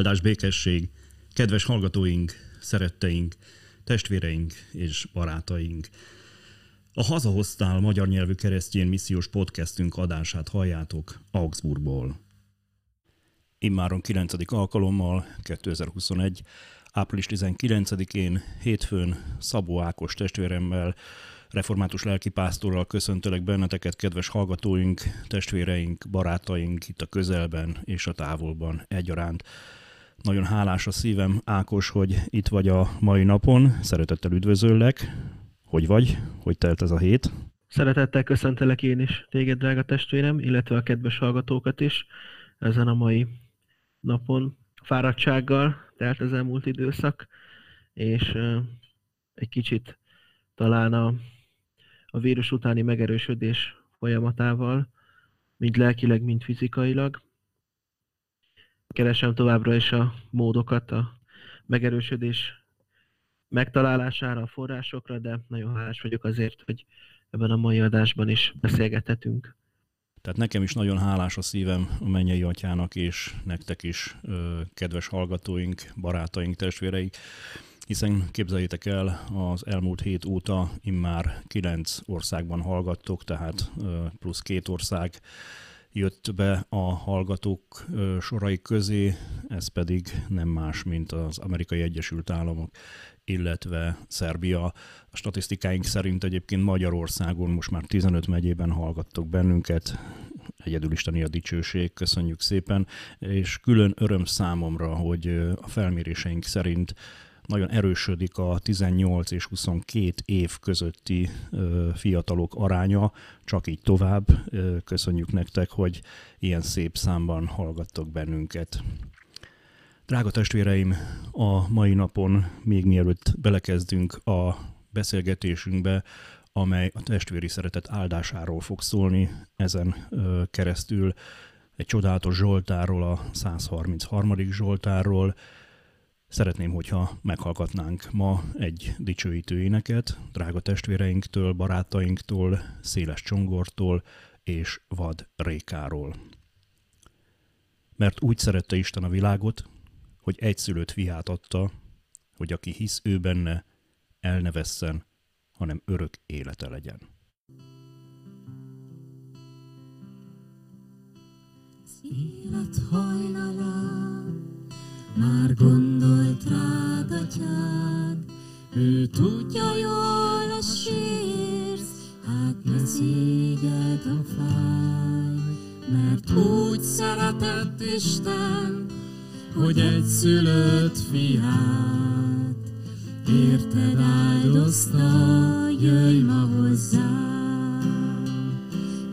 Áldás békesség, kedves hallgatóink, szeretteink, testvéreink és barátaink. A Hazahoztál magyar nyelvű keresztjén missziós podcastünk adását halljátok Augsburgból. Immáron 9. alkalommal 2021. április 19-én hétfőn Szabó Ákos testvéremmel református lelkipásztorral köszöntelek benneteket, kedves hallgatóink, testvéreink, barátaink itt a közelben és a távolban egyaránt. Nagyon hálás a szívem, Ákos, hogy itt vagy a mai napon. Szeretettel üdvözöllek. Hogy vagy? Hogy telt ez a hét? Szeretettel köszöntelek én is téged, drága testvérem, illetve a kedves hallgatókat is ezen a mai napon. Fáradtsággal telt az elmúlt időszak, és egy kicsit talán a a vírus utáni megerősödés folyamatával, mind lelkileg, mind fizikailag. Keresem továbbra is a módokat a megerősödés megtalálására, a forrásokra, de nagyon hálás vagyok azért, hogy ebben a mai adásban is beszélgethetünk. Tehát nekem is nagyon hálás a szívem a mennyei atyának, és nektek is, kedves hallgatóink, barátaink, testvéreik, hiszen képzeljétek el, az elmúlt hét óta immár kilenc országban hallgattok, tehát plusz két ország jött be a hallgatók sorai közé, ez pedig nem más, mint az Amerikai Egyesült Államok, illetve Szerbia. A statisztikáink szerint egyébként Magyarországon most már 15 megyében hallgattok bennünket, egyedül Isteni a dicsőség, köszönjük szépen, és külön öröm számomra, hogy a felméréseink szerint nagyon erősödik a 18 és 22 év közötti fiatalok aránya, csak így tovább. Köszönjük nektek, hogy ilyen szép számban hallgattok bennünket. Drága testvéreim, a mai napon, még mielőtt belekezdünk a beszélgetésünkbe, amely a testvéri szeretet áldásáról fog szólni ezen keresztül, egy csodálatos Zsoltárról, a 133. Zsoltárról, Szeretném, hogyha meghallgatnánk ma egy dicsőítő éneket, drága testvéreinktől, barátainktól, Széles Csongortól és Vad Rékáról. Mert úgy szerette Isten a világot, hogy egyszülött fiát adta, hogy aki hisz ő benne, el ne vesszen, hanem örök élete legyen. élet hajnalán már gondolt rád atyád, ő tudja jól a sírsz, hát ne szégyed a fáj, mert úgy szeretett Isten, hogy egy szülött fiát, érted áldozta, jöjj ma hozzá,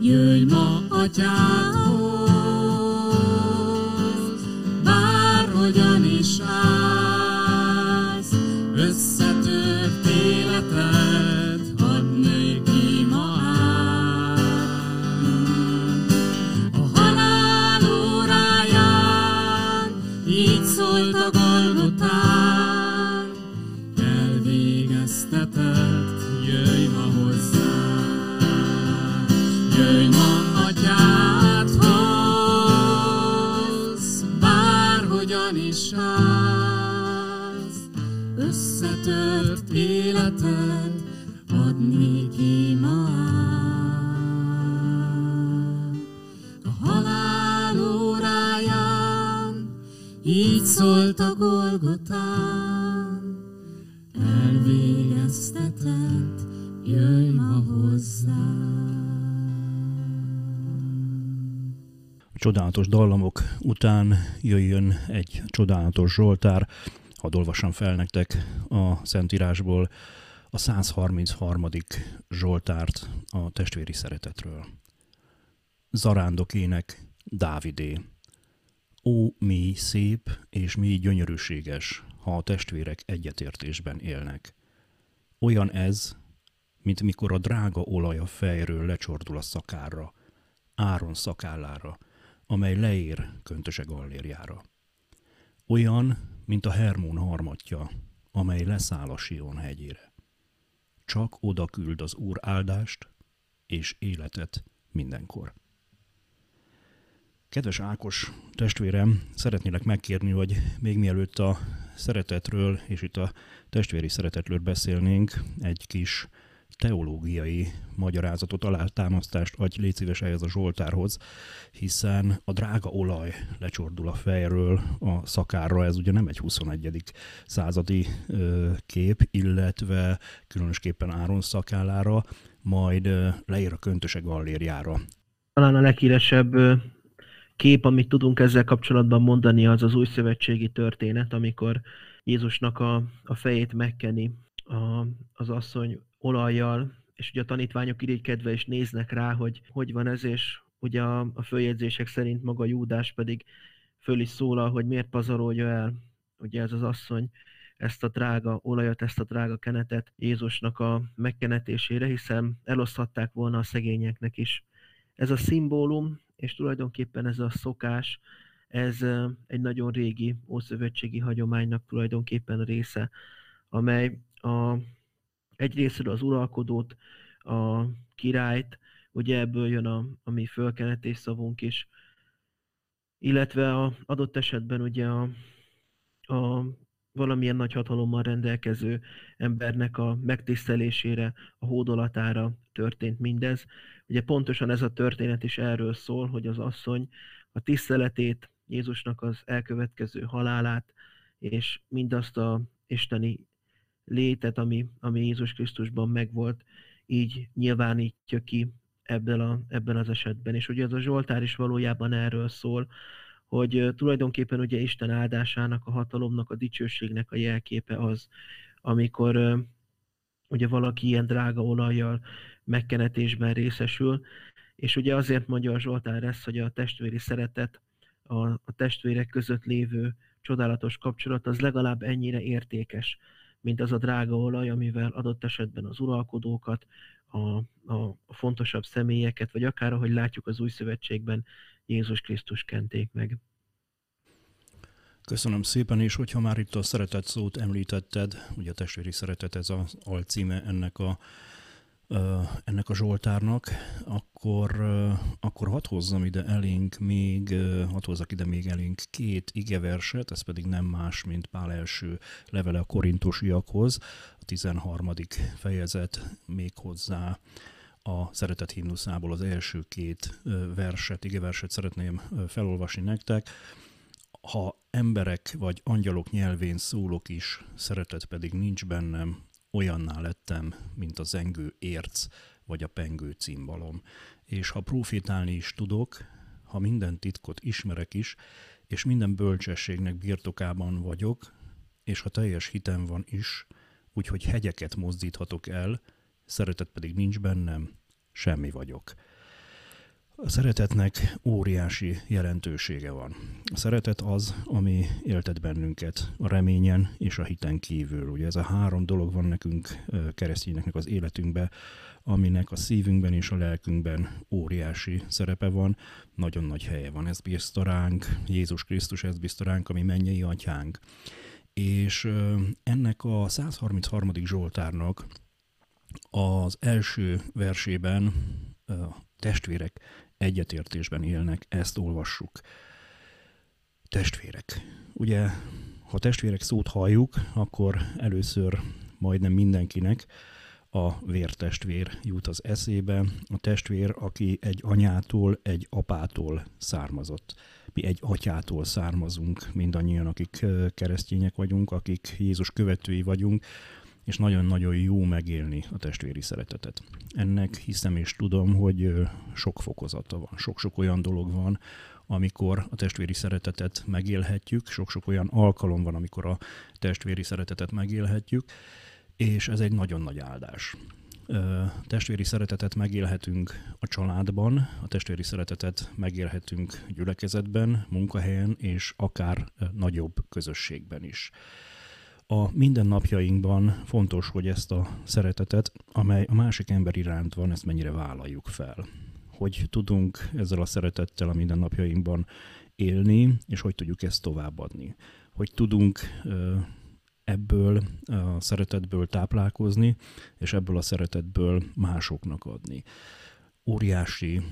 jöjj ma atyádhoz, shine. Csodálatos dallamok után jöjjön egy csodálatos Zsoltár, hadd olvassam fel nektek a Szentírásból a 133. Zsoltárt a testvéri szeretetről. Zarándok ének Dávidé. Ó, mi szép és mi gyönyörűséges, ha a testvérek egyetértésben élnek. Olyan ez, mint mikor a drága olaj a fejről lecsordul a szakára, Áron szakállára, amely leér köntöse gallérjára. Olyan, mint a Hermón harmatja, amely leszáll a Sion hegyére. Csak oda küld az Úr áldást és életet mindenkor. Kedves Ákos testvérem, szeretnélek megkérni, hogy még mielőtt a szeretetről és itt a testvéri szeretetről beszélnénk, egy kis teológiai magyarázatot, alátámasztást adj légy szíves ehhez a Zsoltárhoz, hiszen a drága olaj lecsordul a fejről a szakárra, ez ugye nem egy 21. századi ö, kép, illetve különösképpen Áron szakállára, majd ö, leír a köntöse gallérjára. Talán a leghíresebb kép, amit tudunk ezzel kapcsolatban mondani, az az új szövetségi történet, amikor Jézusnak a, a fejét megkeni a, az asszony olajjal, és ugye a tanítványok irigykedve is néznek rá, hogy hogy van ez, és ugye a, a följegyzések szerint maga Júdás pedig föl is szólal, hogy miért pazarolja el ugye ez az asszony ezt a drága olajat, ezt a drága kenetet Jézusnak a megkenetésére, hiszen eloszthatták volna a szegényeknek is. Ez a szimbólum, és tulajdonképpen ez a szokás, ez egy nagyon régi ószövetségi hagyománynak tulajdonképpen része, amely a, egyrésztről az uralkodót, a királyt, ugye ebből jön a, a mi fölkenetés szavunk is, illetve a adott esetben ugye a, a valamilyen nagy hatalommal rendelkező embernek a megtisztelésére, a hódolatára történt mindez. Ugye pontosan ez a történet is erről szól, hogy az asszony a tiszteletét, Jézusnak az elkövetkező halálát, és mindazt a isteni létet, ami, ami Jézus Krisztusban megvolt, így nyilvánítja ki ebben, a, ebben az esetben. És ugye ez a Zsoltár is valójában erről szól, hogy tulajdonképpen ugye Isten áldásának, a hatalomnak, a dicsőségnek a jelképe az, amikor ugye valaki ilyen drága olajjal megkenetésben részesül, és ugye azért mondja a Zsoltár ezt, hogy a testvéri szeretet, a, a testvérek között lévő csodálatos kapcsolat az legalább ennyire értékes, mint az a drága olaj, amivel adott esetben az uralkodókat, a, a, fontosabb személyeket, vagy akár ahogy látjuk az új szövetségben, Jézus Krisztus kenték meg. Köszönöm szépen, és hogyha már itt a szeretet szót említetted, ugye a testvéri szeretet ez az alcíme ennek a, ennek a Zsoltárnak, akkor, akkor hadd hozzam ide elénk még, hadd hozzak ide még elénk két igeverset, ez pedig nem más, mint Pál első levele a korintusiakhoz, a 13. fejezet még hozzá a szeretet himnuszából az első két verset, igeverset szeretném felolvasni nektek. Ha emberek vagy angyalok nyelvén szólok is, szeretet pedig nincs bennem, olyanná lettem, mint a zengő érc vagy a pengő cimbalom. És ha profétálni is tudok, ha minden titkot ismerek is, és minden bölcsességnek birtokában vagyok, és ha teljes hitem van is, úgyhogy hegyeket mozdíthatok el, szeretet pedig nincs bennem, semmi vagyok. A szeretetnek óriási jelentősége van. A szeretet az, ami éltet bennünket a reményen és a hiten kívül. Ugye ez a három dolog van nekünk keresztényeknek az életünkben, aminek a szívünkben és a lelkünkben óriási szerepe van, nagyon nagy helye van. Ez bízta ránk, Jézus Krisztus ez bízta ránk, ami mennyei atyánk. És ennek a 133. Zsoltárnak az első versében testvérek egyetértésben élnek, ezt olvassuk. Testvérek. Ugye, ha testvérek szót halljuk, akkor először majdnem mindenkinek a vértestvér jut az eszébe, a testvér, aki egy anyától, egy apától származott. Mi egy atyától származunk, mindannyian, akik keresztények vagyunk, akik Jézus követői vagyunk, és nagyon-nagyon jó megélni a testvéri szeretetet. Ennek hiszem és tudom, hogy sok fokozata van, sok-sok olyan dolog van, amikor a testvéri szeretetet megélhetjük, sok-sok olyan alkalom van, amikor a testvéri szeretetet megélhetjük, és ez egy nagyon nagy áldás. Testvéri szeretetet megélhetünk a családban, a testvéri szeretetet megélhetünk gyülekezetben, munkahelyen és akár nagyobb közösségben is a mindennapjainkban fontos, hogy ezt a szeretetet, amely a másik ember iránt van, ezt mennyire vállaljuk fel. Hogy tudunk ezzel a szeretettel a mindennapjainkban élni, és hogy tudjuk ezt továbbadni. Hogy tudunk ebből a szeretetből táplálkozni, és ebből a szeretetből másoknak adni. óriási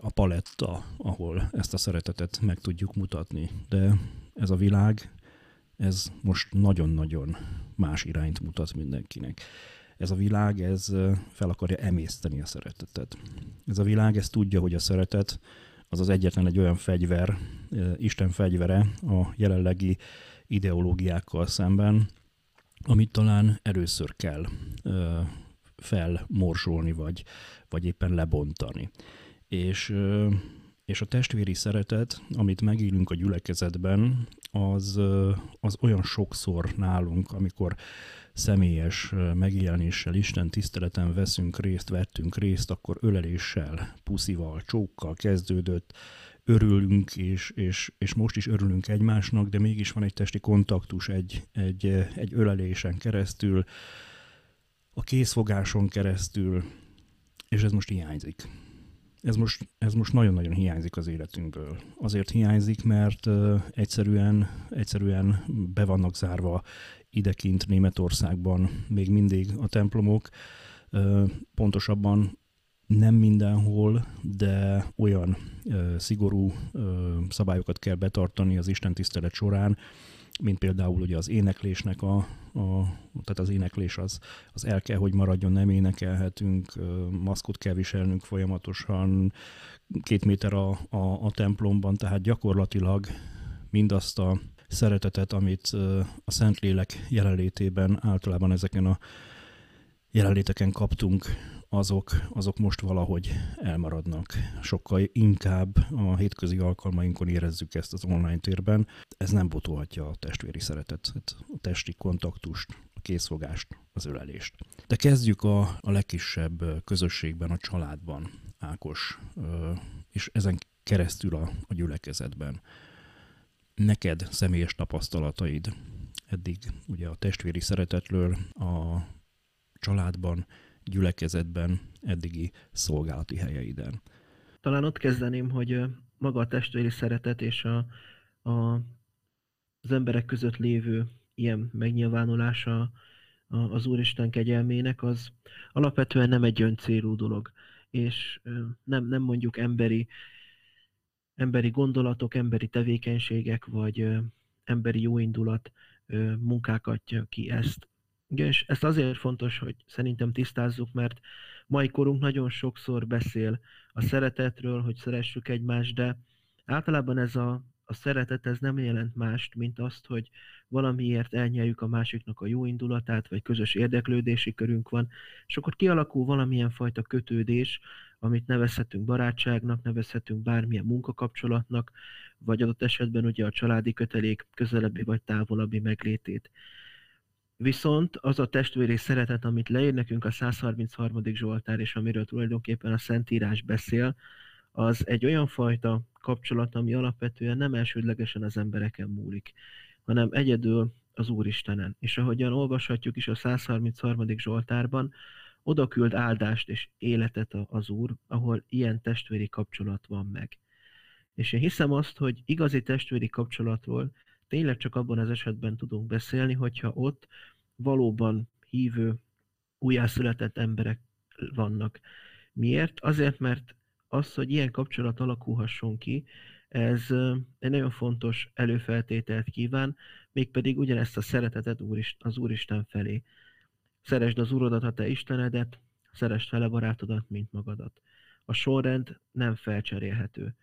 a paletta, ahol ezt a szeretetet meg tudjuk mutatni. De ez a világ, ez most nagyon-nagyon más irányt mutat mindenkinek. Ez a világ, ez fel akarja emészteni a szeretetet. Ez a világ, ez tudja, hogy a szeretet az az egyetlen egy olyan fegyver, Isten fegyvere a jelenlegi ideológiákkal szemben, amit talán először kell felmorzsolni, vagy, vagy éppen lebontani. És, és a testvéri szeretet, amit megélünk a gyülekezetben, az, az olyan sokszor nálunk, amikor személyes megjelenéssel, Isten tiszteleten veszünk részt, vettünk részt, akkor öleléssel, puszival, csókkal kezdődött, örülünk, és, és, és most is örülünk egymásnak, de mégis van egy testi kontaktus egy, egy, egy ölelésen keresztül, a készfogáson keresztül, és ez most hiányzik. Ez most, ez most nagyon-nagyon hiányzik az életünkből. Azért hiányzik, mert egyszerűen, egyszerűen be vannak zárva idekint Németországban még mindig a templomok. Pontosabban nem mindenhol, de olyan szigorú szabályokat kell betartani az Isten tisztelet során, mint például ugye az éneklésnek a, a tehát az éneklés az, az el kell, hogy maradjon, nem énekelhetünk, maszkot kell viselnünk folyamatosan, két méter a, a, a templomban, tehát gyakorlatilag mindazt a szeretetet, amit a Szentlélek jelenlétében általában ezeken a jelenléteken kaptunk, azok, azok most valahogy elmaradnak. Sokkal inkább a hétközi alkalmainkon érezzük ezt az online térben. Ez nem botolhatja a testvéri szeretetet, a testi kontaktust, a készfogást, az ölelést. De kezdjük a, a legkisebb közösségben, a családban, Ákos, és ezen keresztül a, a gyülekezetben. Neked személyes tapasztalataid eddig ugye a testvéri szeretetről a családban, gyülekezetben, eddigi szolgálati helyeiden. Talán ott kezdeném, hogy maga a testvéri szeretet és a, a, az emberek között lévő ilyen megnyilvánulása az Úristen kegyelmének, az alapvetően nem egy öncélú dolog, és nem, nem mondjuk emberi, emberi gondolatok, emberi tevékenységek, vagy emberi jóindulat munkákat ki ezt, igen, és ezt azért fontos, hogy szerintem tisztázzuk, mert mai korunk nagyon sokszor beszél a szeretetről, hogy szeressük egymást, de általában ez a, a szeretet ez nem jelent mást, mint azt, hogy valamiért elnyeljük a másiknak a jó indulatát, vagy közös érdeklődési körünk van, és akkor kialakul valamilyen fajta kötődés, amit nevezhetünk barátságnak, nevezhetünk bármilyen munkakapcsolatnak, vagy adott esetben ugye a családi kötelék közelebbi vagy távolabbi meglétét. Viszont az a testvéri szeretet, amit leír nekünk a 133. Zsoltár, és amiről tulajdonképpen a Szentírás beszél, az egy olyan fajta kapcsolat, ami alapvetően nem elsődlegesen az embereken múlik, hanem egyedül az Úristenen. És ahogyan olvashatjuk is a 133. Zsoltárban, oda küld áldást és életet az Úr, ahol ilyen testvéri kapcsolat van meg. És én hiszem azt, hogy igazi testvéri kapcsolatról tényleg csak abban az esetben tudunk beszélni, hogyha ott valóban hívő, újjászületett emberek vannak. Miért? Azért, mert az, hogy ilyen kapcsolat alakulhasson ki, ez egy nagyon fontos előfeltételt kíván, mégpedig ugyanezt a szeretetet az Úristen felé. Szeresd az Urodat, a te Istenedet, szeresd fele barátodat, mint magadat. A sorrend nem felcserélhető.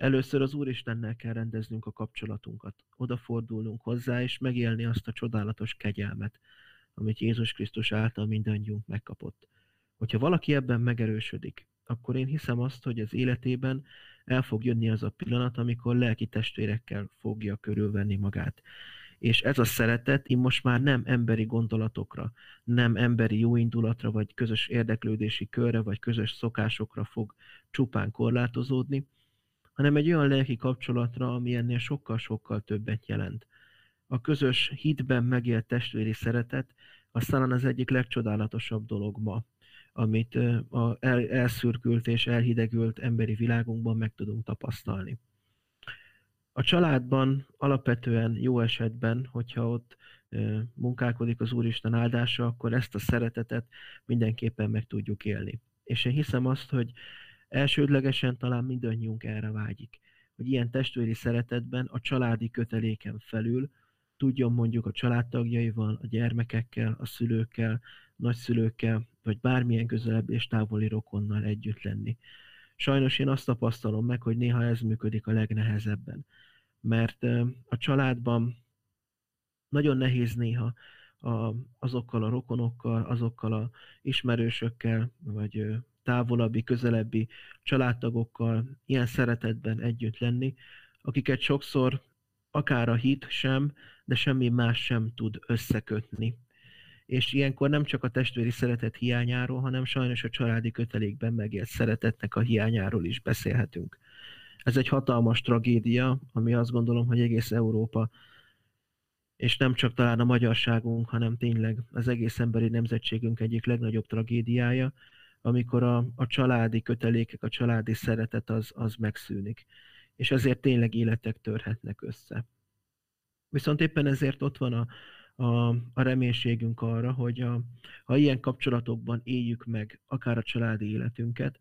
Először az Úristennel kell rendeznünk a kapcsolatunkat, odafordulnunk hozzá, és megélni azt a csodálatos kegyelmet, amit Jézus Krisztus által mindannyiunk megkapott. Hogyha valaki ebben megerősödik, akkor én hiszem azt, hogy az életében el fog jönni az a pillanat, amikor lelki testvérekkel fogja körülvenni magát. És ez a szeretet én most már nem emberi gondolatokra, nem emberi jóindulatra, vagy közös érdeklődési körre, vagy közös szokásokra fog csupán korlátozódni, hanem egy olyan lelki kapcsolatra, ami ennél sokkal-sokkal többet jelent. A közös hitben megélt testvéri szeretet, az talán az egyik legcsodálatosabb dolog ma, amit a elszürkült és elhidegült emberi világunkban meg tudunk tapasztalni. A családban alapvetően jó esetben, hogyha ott munkálkodik az Úristen áldása, akkor ezt a szeretetet mindenképpen meg tudjuk élni. És én hiszem azt, hogy Elsődlegesen talán mindannyiunk erre vágyik, hogy ilyen testvéri szeretetben a családi köteléken felül tudjon mondjuk a családtagjaival, a gyermekekkel, a szülőkkel, nagyszülőkkel, vagy bármilyen közelebb és távoli rokonnal együtt lenni. Sajnos én azt tapasztalom meg, hogy néha ez működik a legnehezebben, mert a családban nagyon nehéz néha a, azokkal a rokonokkal, azokkal a ismerősökkel, vagy távolabbi, közelebbi családtagokkal ilyen szeretetben együtt lenni, akiket sokszor akár a hit sem, de semmi más sem tud összekötni. És ilyenkor nem csak a testvéri szeretet hiányáról, hanem sajnos a családi kötelékben megélt szeretetnek a hiányáról is beszélhetünk. Ez egy hatalmas tragédia, ami azt gondolom, hogy egész Európa és nem csak talán a magyarságunk, hanem tényleg az egész emberi nemzetségünk egyik legnagyobb tragédiája, amikor a, a családi kötelékek, a családi szeretet az, az megszűnik. És ezért tényleg életek törhetnek össze. Viszont éppen ezért ott van a, a, a reménységünk arra, hogy a, ha ilyen kapcsolatokban éljük meg akár a családi életünket,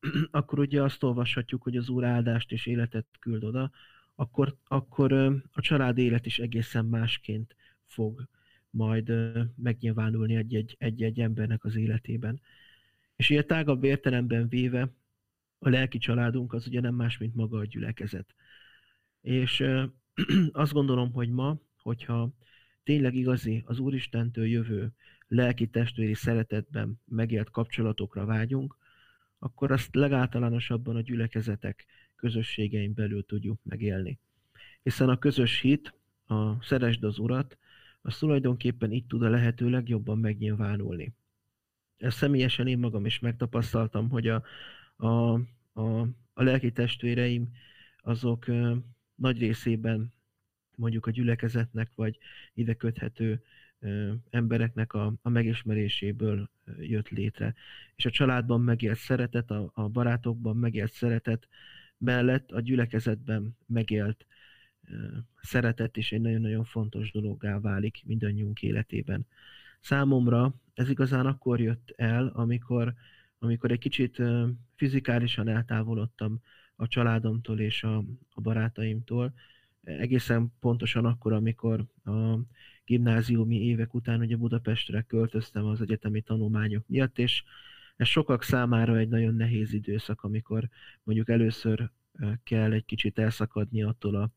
akkor ugye azt olvashatjuk, hogy az Úr áldást és életet küld oda, akkor, akkor a család élet is egészen másként fog majd megnyilvánulni egy-egy embernek az életében. És ilyen tágabb értelemben véve a lelki családunk az ugye nem más, mint maga a gyülekezet. És azt gondolom, hogy ma, hogyha tényleg igazi az Úristentől jövő lelki testvéri szeretetben megélt kapcsolatokra vágyunk, akkor azt legáltalánosabban a gyülekezetek közösségein belül tudjuk megélni. Hiszen a közös hit, a szeresd az Urat, az tulajdonképpen itt tud a lehető legjobban megnyilvánulni. Ezt személyesen én magam is megtapasztaltam, hogy a, a, a, a lelki testvéreim azok nagy részében mondjuk a gyülekezetnek, vagy ide köthető embereknek a, a megismeréséből jött létre. És a családban megélt szeretet, a, a barátokban megélt szeretet, mellett a gyülekezetben megélt szeretet is egy nagyon-nagyon fontos dologgá válik mindannyiunk életében. Számomra ez igazán akkor jött el, amikor, amikor egy kicsit fizikálisan eltávolodtam a családomtól és a, a barátaimtól. Egészen pontosan akkor, amikor a gimnáziumi évek után ugye Budapestre költöztem az egyetemi tanulmányok miatt, és ez sokak számára egy nagyon nehéz időszak, amikor mondjuk először kell egy kicsit elszakadni attól a,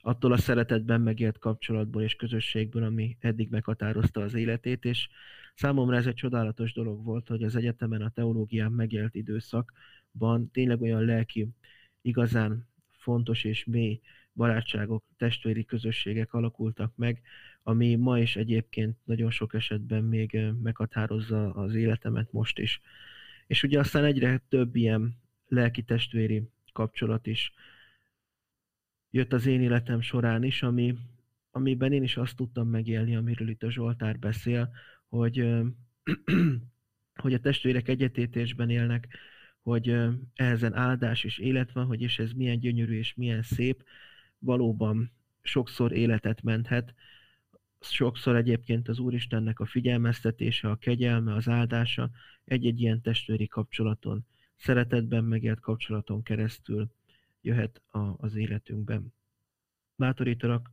attól a szeretetben megélt kapcsolatból és közösségből, ami eddig meghatározta az életét, és számomra ez egy csodálatos dolog volt, hogy az egyetemen a teológián megélt időszakban tényleg olyan lelki, igazán fontos és mély barátságok, testvéri közösségek alakultak meg, ami ma is egyébként nagyon sok esetben még meghatározza az életemet most is. És ugye aztán egyre több ilyen lelki testvéri kapcsolat is jött az én életem során is, ami, amiben én is azt tudtam megélni, amiről itt a Zsoltár beszél, hogy, hogy a testvérek egyetétésben élnek, hogy ezen áldás és élet van, hogy és ez milyen gyönyörű és milyen szép, valóban sokszor életet menthet, sokszor egyébként az Úristennek a figyelmeztetése, a kegyelme, az áldása egy-egy ilyen testvéri kapcsolaton, szeretetben megélt kapcsolaton keresztül jöhet a, az életünkben. Bátorítalak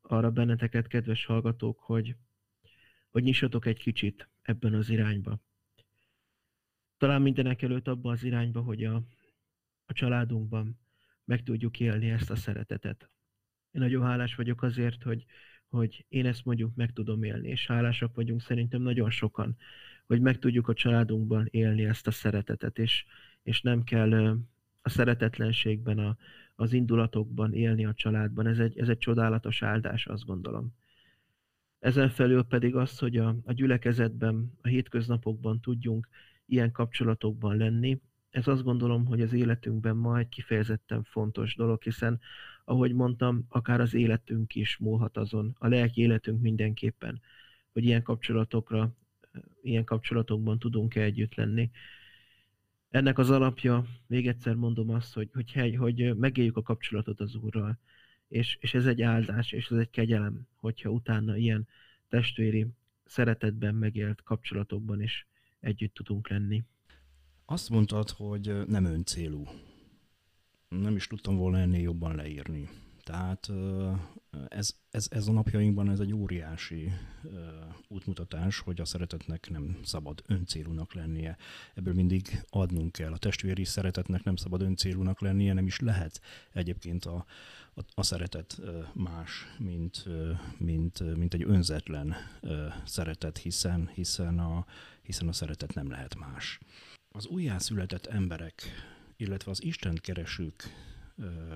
arra benneteket, kedves hallgatók, hogy, hogy nyissatok egy kicsit ebben az irányba. Talán mindenek előtt abba az irányba, hogy a, a családunkban meg tudjuk élni ezt a szeretetet. Én nagyon hálás vagyok azért, hogy, hogy én ezt mondjuk meg tudom élni, és hálásak vagyunk szerintem nagyon sokan, hogy meg tudjuk a családunkban élni ezt a szeretetet, és, és nem kell a szeretetlenségben, a, az indulatokban élni a családban. Ez egy, ez egy csodálatos áldás, azt gondolom. Ezen felül pedig az, hogy a, a gyülekezetben, a hétköznapokban tudjunk ilyen kapcsolatokban lenni, ez azt gondolom, hogy az életünkben ma egy kifejezetten fontos dolog, hiszen, ahogy mondtam, akár az életünk is múlhat azon, a lelki életünk mindenképpen, hogy ilyen kapcsolatokra, ilyen kapcsolatokban tudunk-e együtt lenni. Ennek az alapja, még egyszer mondom azt, hogy, hogy, hogy megéljük a kapcsolatot az Úrral, és, és ez egy áldás, és ez egy kegyelem, hogyha utána ilyen testvéri szeretetben megélt kapcsolatokban is együtt tudunk lenni. Azt mondtad, hogy nem öncélú. Nem is tudtam volna ennél jobban leírni. Tehát ez, ez, ez a napjainkban ez egy óriási útmutatás, hogy a szeretetnek nem szabad öncélúnak lennie. Ebből mindig adnunk kell. A testvéri szeretetnek nem szabad öncélúnak lennie, nem is lehet egyébként a, a, a szeretet más, mint, mint, mint egy önzetlen szeretet, hiszen, hiszen, a, hiszen a szeretet nem lehet más. Az újjászületett emberek, illetve az Isten keresők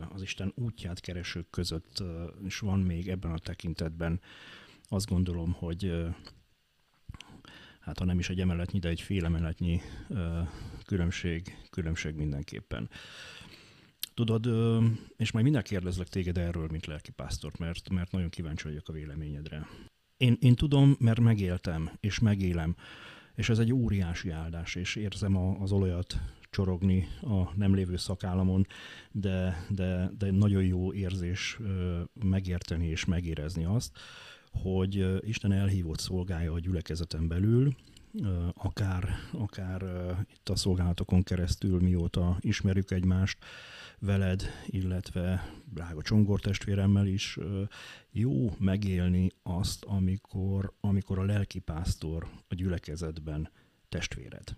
az Isten útját keresők között is van még ebben a tekintetben. Azt gondolom, hogy hát ha nem is egy emeletnyi, de egy fél emeletnyi különbség, különbség mindenképpen. Tudod, és majd minden kérdezlek téged erről, mint lelkipásztort, mert, mert nagyon kíváncsi vagyok a véleményedre. Én, én tudom, mert megéltem, és megélem, és ez egy óriási áldás, és érzem a, az olajat csorogni a nem lévő szakállamon, de, de, de nagyon jó érzés megérteni és megérezni azt, hogy Isten elhívott szolgálja a gyülekezeten belül, akár, akár itt a szolgálatokon keresztül, mióta ismerjük egymást, veled, illetve drága csongor testvéremmel is jó megélni azt, amikor, amikor a lelkipásztor a gyülekezetben testvéred.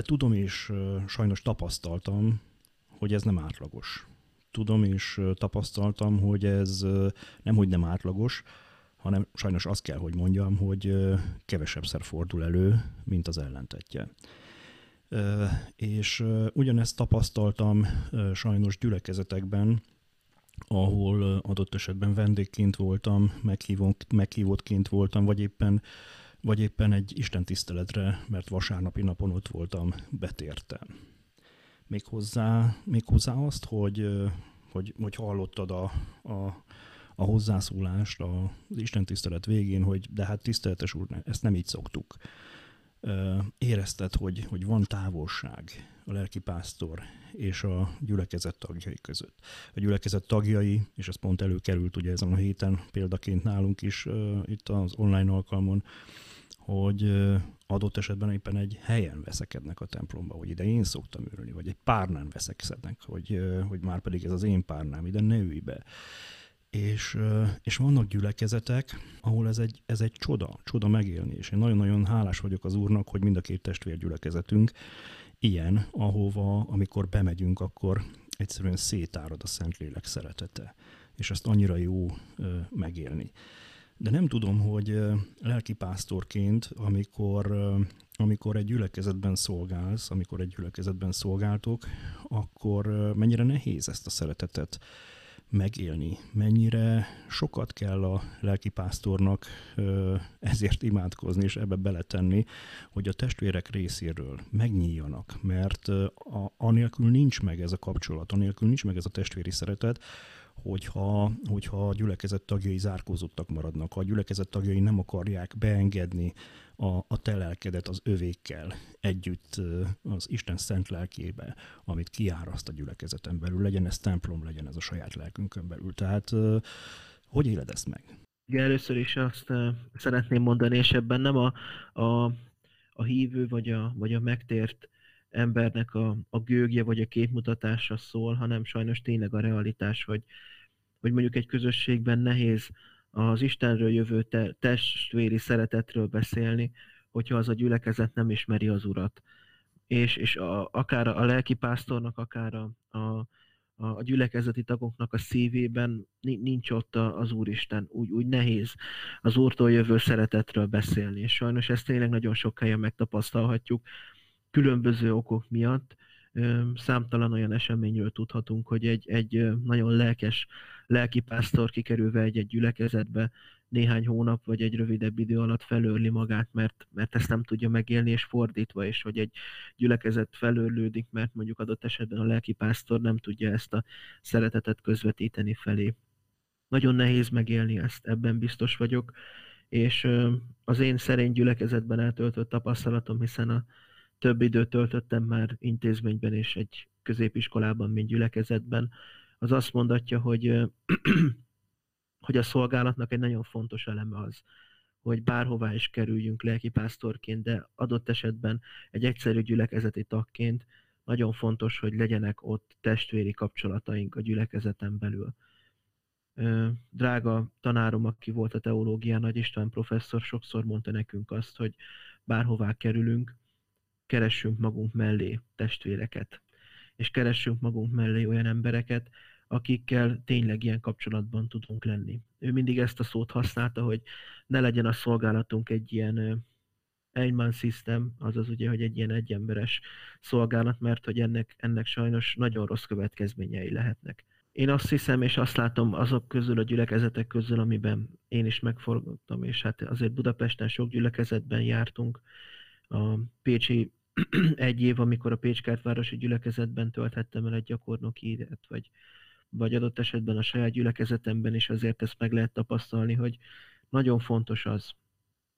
De tudom és sajnos tapasztaltam, hogy ez nem átlagos. Tudom és tapasztaltam, hogy ez nem, hogy nem átlagos, hanem sajnos azt kell, hogy mondjam, hogy kevesebbszer fordul elő, mint az ellentetje. És ugyanezt tapasztaltam sajnos gyülekezetekben, ahol adott esetben vendégként voltam, meghívottként voltam, vagy éppen vagy éppen egy istentiszteletre, mert vasárnapi napon ott voltam, betértem. Méghozzá, méghozzá azt, hogy, hogy, hogy hallottad a, a, a hozzászólást az istentisztelet végén, hogy de hát tiszteletes úr, ezt nem így szoktuk. Érezted, hogy, hogy van távolság a lelkipásztor és a gyülekezet tagjai között. A gyülekezet tagjai, és ez pont előkerült ugye ezen a héten példaként nálunk is itt az online alkalmon, hogy adott esetben éppen egy helyen veszekednek a templomba, hogy ide én szoktam ülni, vagy egy párnán veszekednek, hogy, hogy már pedig ez az én párnám, ide ne ülj be. És, és vannak gyülekezetek, ahol ez egy, ez egy csoda, csoda megélni, és én nagyon-nagyon hálás vagyok az Úrnak, hogy mind a két testvérgyülekezetünk ilyen, ahova, amikor bemegyünk, akkor egyszerűen szétárad a Szentlélek szeretete, és ezt annyira jó megélni. De nem tudom, hogy lelkipásztorként, amikor, amikor egy gyülekezetben szolgálsz, amikor egy gyülekezetben szolgáltok, akkor mennyire nehéz ezt a szeretetet megélni, mennyire sokat kell a lelkipásztornak ezért imádkozni és ebbe beletenni, hogy a testvérek részéről megnyíljanak, mert a, anélkül nincs meg ez a kapcsolat, anélkül nincs meg ez a testvéri szeretet, hogyha, hogyha a gyülekezet tagjai zárkózottak maradnak, ha a gyülekezet tagjai nem akarják beengedni a, a te az övékkel együtt az Isten szent lelkébe, amit kiáraszt a gyülekezeten belül, legyen ez templom, legyen ez a saját lelkünkön belül. Tehát hogy éled ezt meg? Igen, először is azt szeretném mondani, és ebben nem a, a, a hívő vagy a, vagy a megtért embernek a, a gőgje vagy a képmutatása szól, hanem sajnos tényleg a realitás, hogy, hogy mondjuk egy közösségben nehéz az Istenről jövő te, testvéri szeretetről beszélni, hogyha az a gyülekezet nem ismeri az Urat. És, és a, akár a lelkipásztornak, akár a, a, a gyülekezeti tagoknak a szívében nincs ott az Úristen. Úgy, úgy nehéz az Úrtól jövő szeretetről beszélni. És sajnos ezt tényleg nagyon sok helyen megtapasztalhatjuk különböző okok miatt számtalan olyan eseményről tudhatunk, hogy egy, egy nagyon lelkes lelkipásztor kikerülve egy-egy gyülekezetbe néhány hónap vagy egy rövidebb idő alatt felőrli magát, mert, mert ezt nem tudja megélni, és fordítva is, hogy egy gyülekezet felőrlődik, mert mondjuk adott esetben a lelkipásztor nem tudja ezt a szeretetet közvetíteni felé. Nagyon nehéz megélni ezt, ebben biztos vagyok, és az én szerény gyülekezetben eltöltött tapasztalatom, hiszen a több időt töltöttem már intézményben és egy középiskolában, mint gyülekezetben, az azt mondatja, hogy, hogy a szolgálatnak egy nagyon fontos eleme az, hogy bárhová is kerüljünk lelkipásztorként, de adott esetben egy egyszerű gyülekezeti tagként nagyon fontos, hogy legyenek ott testvéri kapcsolataink a gyülekezeten belül. Drága tanárom, aki volt a teológián, Nagy István professzor, sokszor mondta nekünk azt, hogy bárhová kerülünk, keressünk magunk mellé testvéreket, és keressünk magunk mellé olyan embereket, akikkel tényleg ilyen kapcsolatban tudunk lenni. Ő mindig ezt a szót használta, hogy ne legyen a szolgálatunk egy ilyen egyman system, azaz ugye, hogy egy ilyen egyemberes szolgálat, mert hogy ennek, ennek sajnos nagyon rossz következményei lehetnek. Én azt hiszem, és azt látom azok közül, a gyülekezetek közül, amiben én is megforgattam, és hát azért Budapesten sok gyülekezetben jártunk. A Pécsi egy év, amikor a Pécskertvárosi gyülekezetben tölthettem el egy gyakornoki évet, vagy, vagy adott esetben a saját gyülekezetemben is azért ezt meg lehet tapasztalni, hogy nagyon fontos az,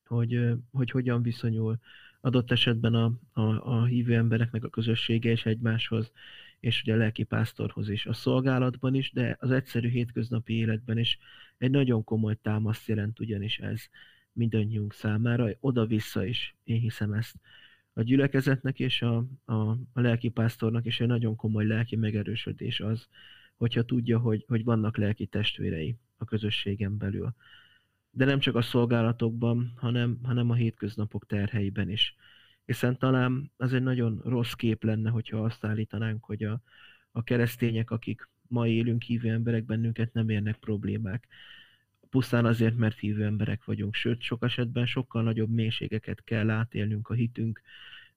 hogy, hogy hogyan viszonyul adott esetben a, a, a hívő embereknek a közössége és egymáshoz, és ugye a lelki pásztorhoz is, a szolgálatban is, de az egyszerű hétköznapi életben is egy nagyon komoly támaszt jelent ugyanis ez mindannyiunk számára, oda-vissza is, én hiszem ezt. A gyülekezetnek és a, a, a lelki pásztornak is egy nagyon komoly lelki megerősödés az, hogyha tudja, hogy, hogy vannak lelki testvérei a közösségen belül. De nem csak a szolgálatokban, hanem, hanem a hétköznapok terheiben is hiszen talán az egy nagyon rossz kép lenne, hogyha azt állítanánk, hogy a, a keresztények, akik ma élünk hívő emberek, bennünket nem érnek problémák. Pusztán azért, mert hívő emberek vagyunk. Sőt, sok esetben sokkal nagyobb mélységeket kell átélnünk a hitünk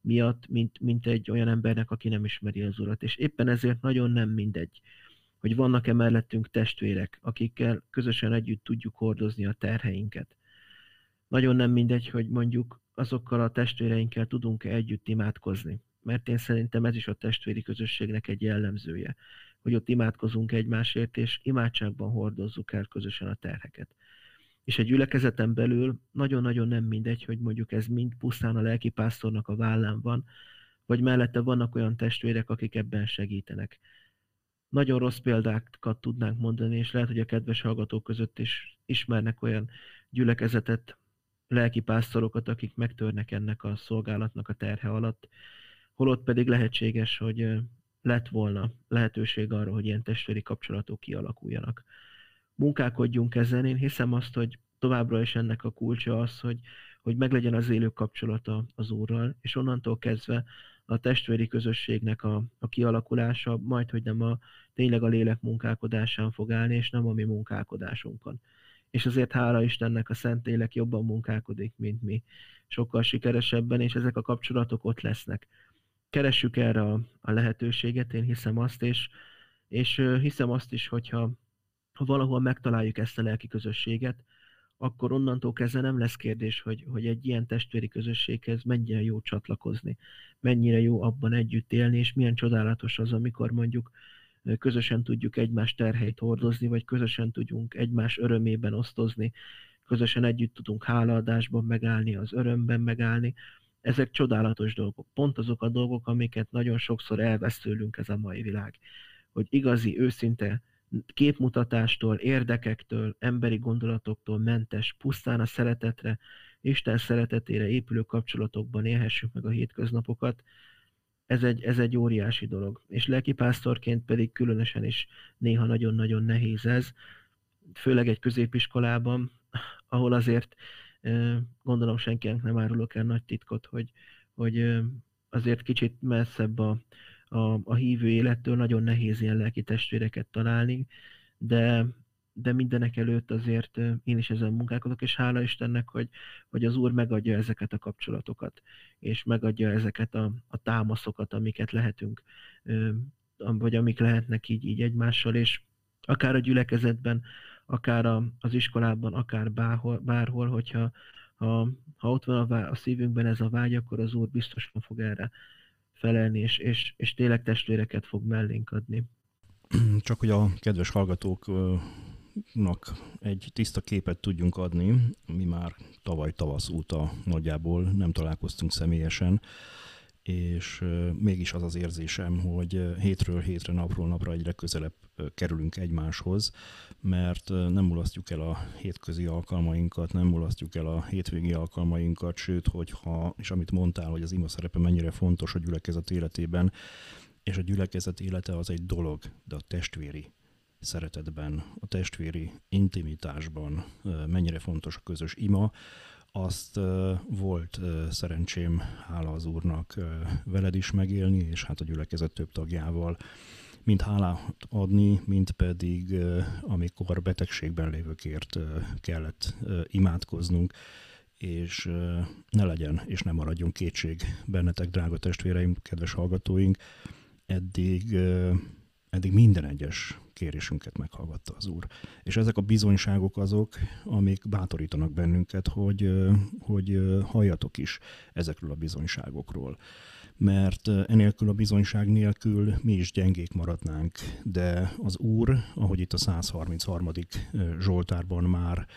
miatt, mint, mint egy olyan embernek, aki nem ismeri az Urat. És éppen ezért nagyon nem mindegy, hogy vannak-e mellettünk testvérek, akikkel közösen együtt tudjuk hordozni a terheinket. Nagyon nem mindegy, hogy mondjuk azokkal a testvéreinkkel tudunk-e együtt imádkozni. Mert én szerintem ez is a testvéri közösségnek egy jellemzője, hogy ott imádkozunk egymásért, és imádságban hordozzuk el közösen a terheket. És egy gyülekezeten belül nagyon-nagyon nem mindegy, hogy mondjuk ez mind pusztán a lelkipásztornak a vállán van, vagy mellette vannak olyan testvérek, akik ebben segítenek. Nagyon rossz példákat tudnánk mondani, és lehet, hogy a kedves hallgatók között is ismernek olyan gyülekezetet, lelki pásztorokat, akik megtörnek ennek a szolgálatnak a terhe alatt, holott pedig lehetséges, hogy lett volna lehetőség arra, hogy ilyen testvéri kapcsolatok kialakuljanak. Munkálkodjunk ezen, én hiszem azt, hogy továbbra is ennek a kulcsa az, hogy, hogy meglegyen az élő kapcsolata az Úrral, és onnantól kezdve a testvéri közösségnek a, a kialakulása majd, hogy nem a tényleg a lélek munkálkodásán fog állni, és nem a mi munkálkodásunkon és azért hála Istennek a Szentlélek jobban munkálkodik, mint mi. Sokkal sikeresebben, és ezek a kapcsolatok ott lesznek. Keressük erre a, a lehetőséget, én hiszem azt, és, és hiszem azt is, hogyha ha valahol megtaláljuk ezt a lelki közösséget, akkor onnantól kezdve nem lesz kérdés, hogy, hogy egy ilyen testvéri közösséghez mennyire jó csatlakozni, mennyire jó abban együtt élni, és milyen csodálatos az, amikor mondjuk közösen tudjuk egymás terheit hordozni, vagy közösen tudjunk egymás örömében osztozni, közösen együtt tudunk hálaadásban megállni, az örömben megállni. Ezek csodálatos dolgok. Pont azok a dolgok, amiket nagyon sokszor elvesz tőlünk ez a mai világ. Hogy igazi, őszinte képmutatástól, érdekektől, emberi gondolatoktól mentes, pusztán a szeretetre, Isten szeretetére épülő kapcsolatokban élhessük meg a hétköznapokat, ez egy, ez egy óriási dolog. És lelkipásztorként pedig különösen is néha nagyon-nagyon nehéz ez, főleg egy középiskolában, ahol azért gondolom senkinek nem árulok el nagy titkot, hogy, hogy azért kicsit messzebb a, a, a hívő élettől nagyon nehéz ilyen lelki testvéreket találni, de de mindenek előtt azért én is ezen munkálkodok, és hála Istennek, hogy, hogy az Úr megadja ezeket a kapcsolatokat, és megadja ezeket a, a támaszokat, amiket lehetünk, vagy amik lehetnek így, így egymással, és akár a gyülekezetben, akár a, az iskolában, akár bárhol, bárhol hogyha ha, ha ott van a, a szívünkben ez a vágy, akkor az Úr biztosan fog erre felelni, és, és, és tényleg testvéreket fog mellénk adni. Csak hogy a kedves hallgatók nak egy tiszta képet tudjunk adni. Mi már tavaly tavasz óta nagyjából nem találkoztunk személyesen, és mégis az az érzésem, hogy hétről hétre, napról napra egyre közelebb kerülünk egymáshoz, mert nem mulasztjuk el a hétközi alkalmainkat, nem mulasztjuk el a hétvégi alkalmainkat, sőt, hogyha, és amit mondtál, hogy az ima szerepe mennyire fontos a gyülekezet életében, és a gyülekezet élete az egy dolog, de a testvéri szeretetben, a testvéri intimitásban mennyire fontos a közös ima, azt volt szerencsém, hála az Úrnak veled is megélni, és hát a gyülekezet több tagjával, mind hálát adni, mind pedig amikor betegségben lévőkért kellett imádkoznunk, és ne legyen, és ne maradjon kétség bennetek, drága testvéreim, kedves hallgatóink, eddig, eddig minden egyes kérésünket meghallgatta az Úr. És ezek a bizonyságok azok, amik bátorítanak bennünket, hogy, hogy halljatok is ezekről a bizonyságokról. Mert enélkül a bizonyság nélkül mi is gyengék maradnánk, de az Úr, ahogy itt a 133. Zsoltárban már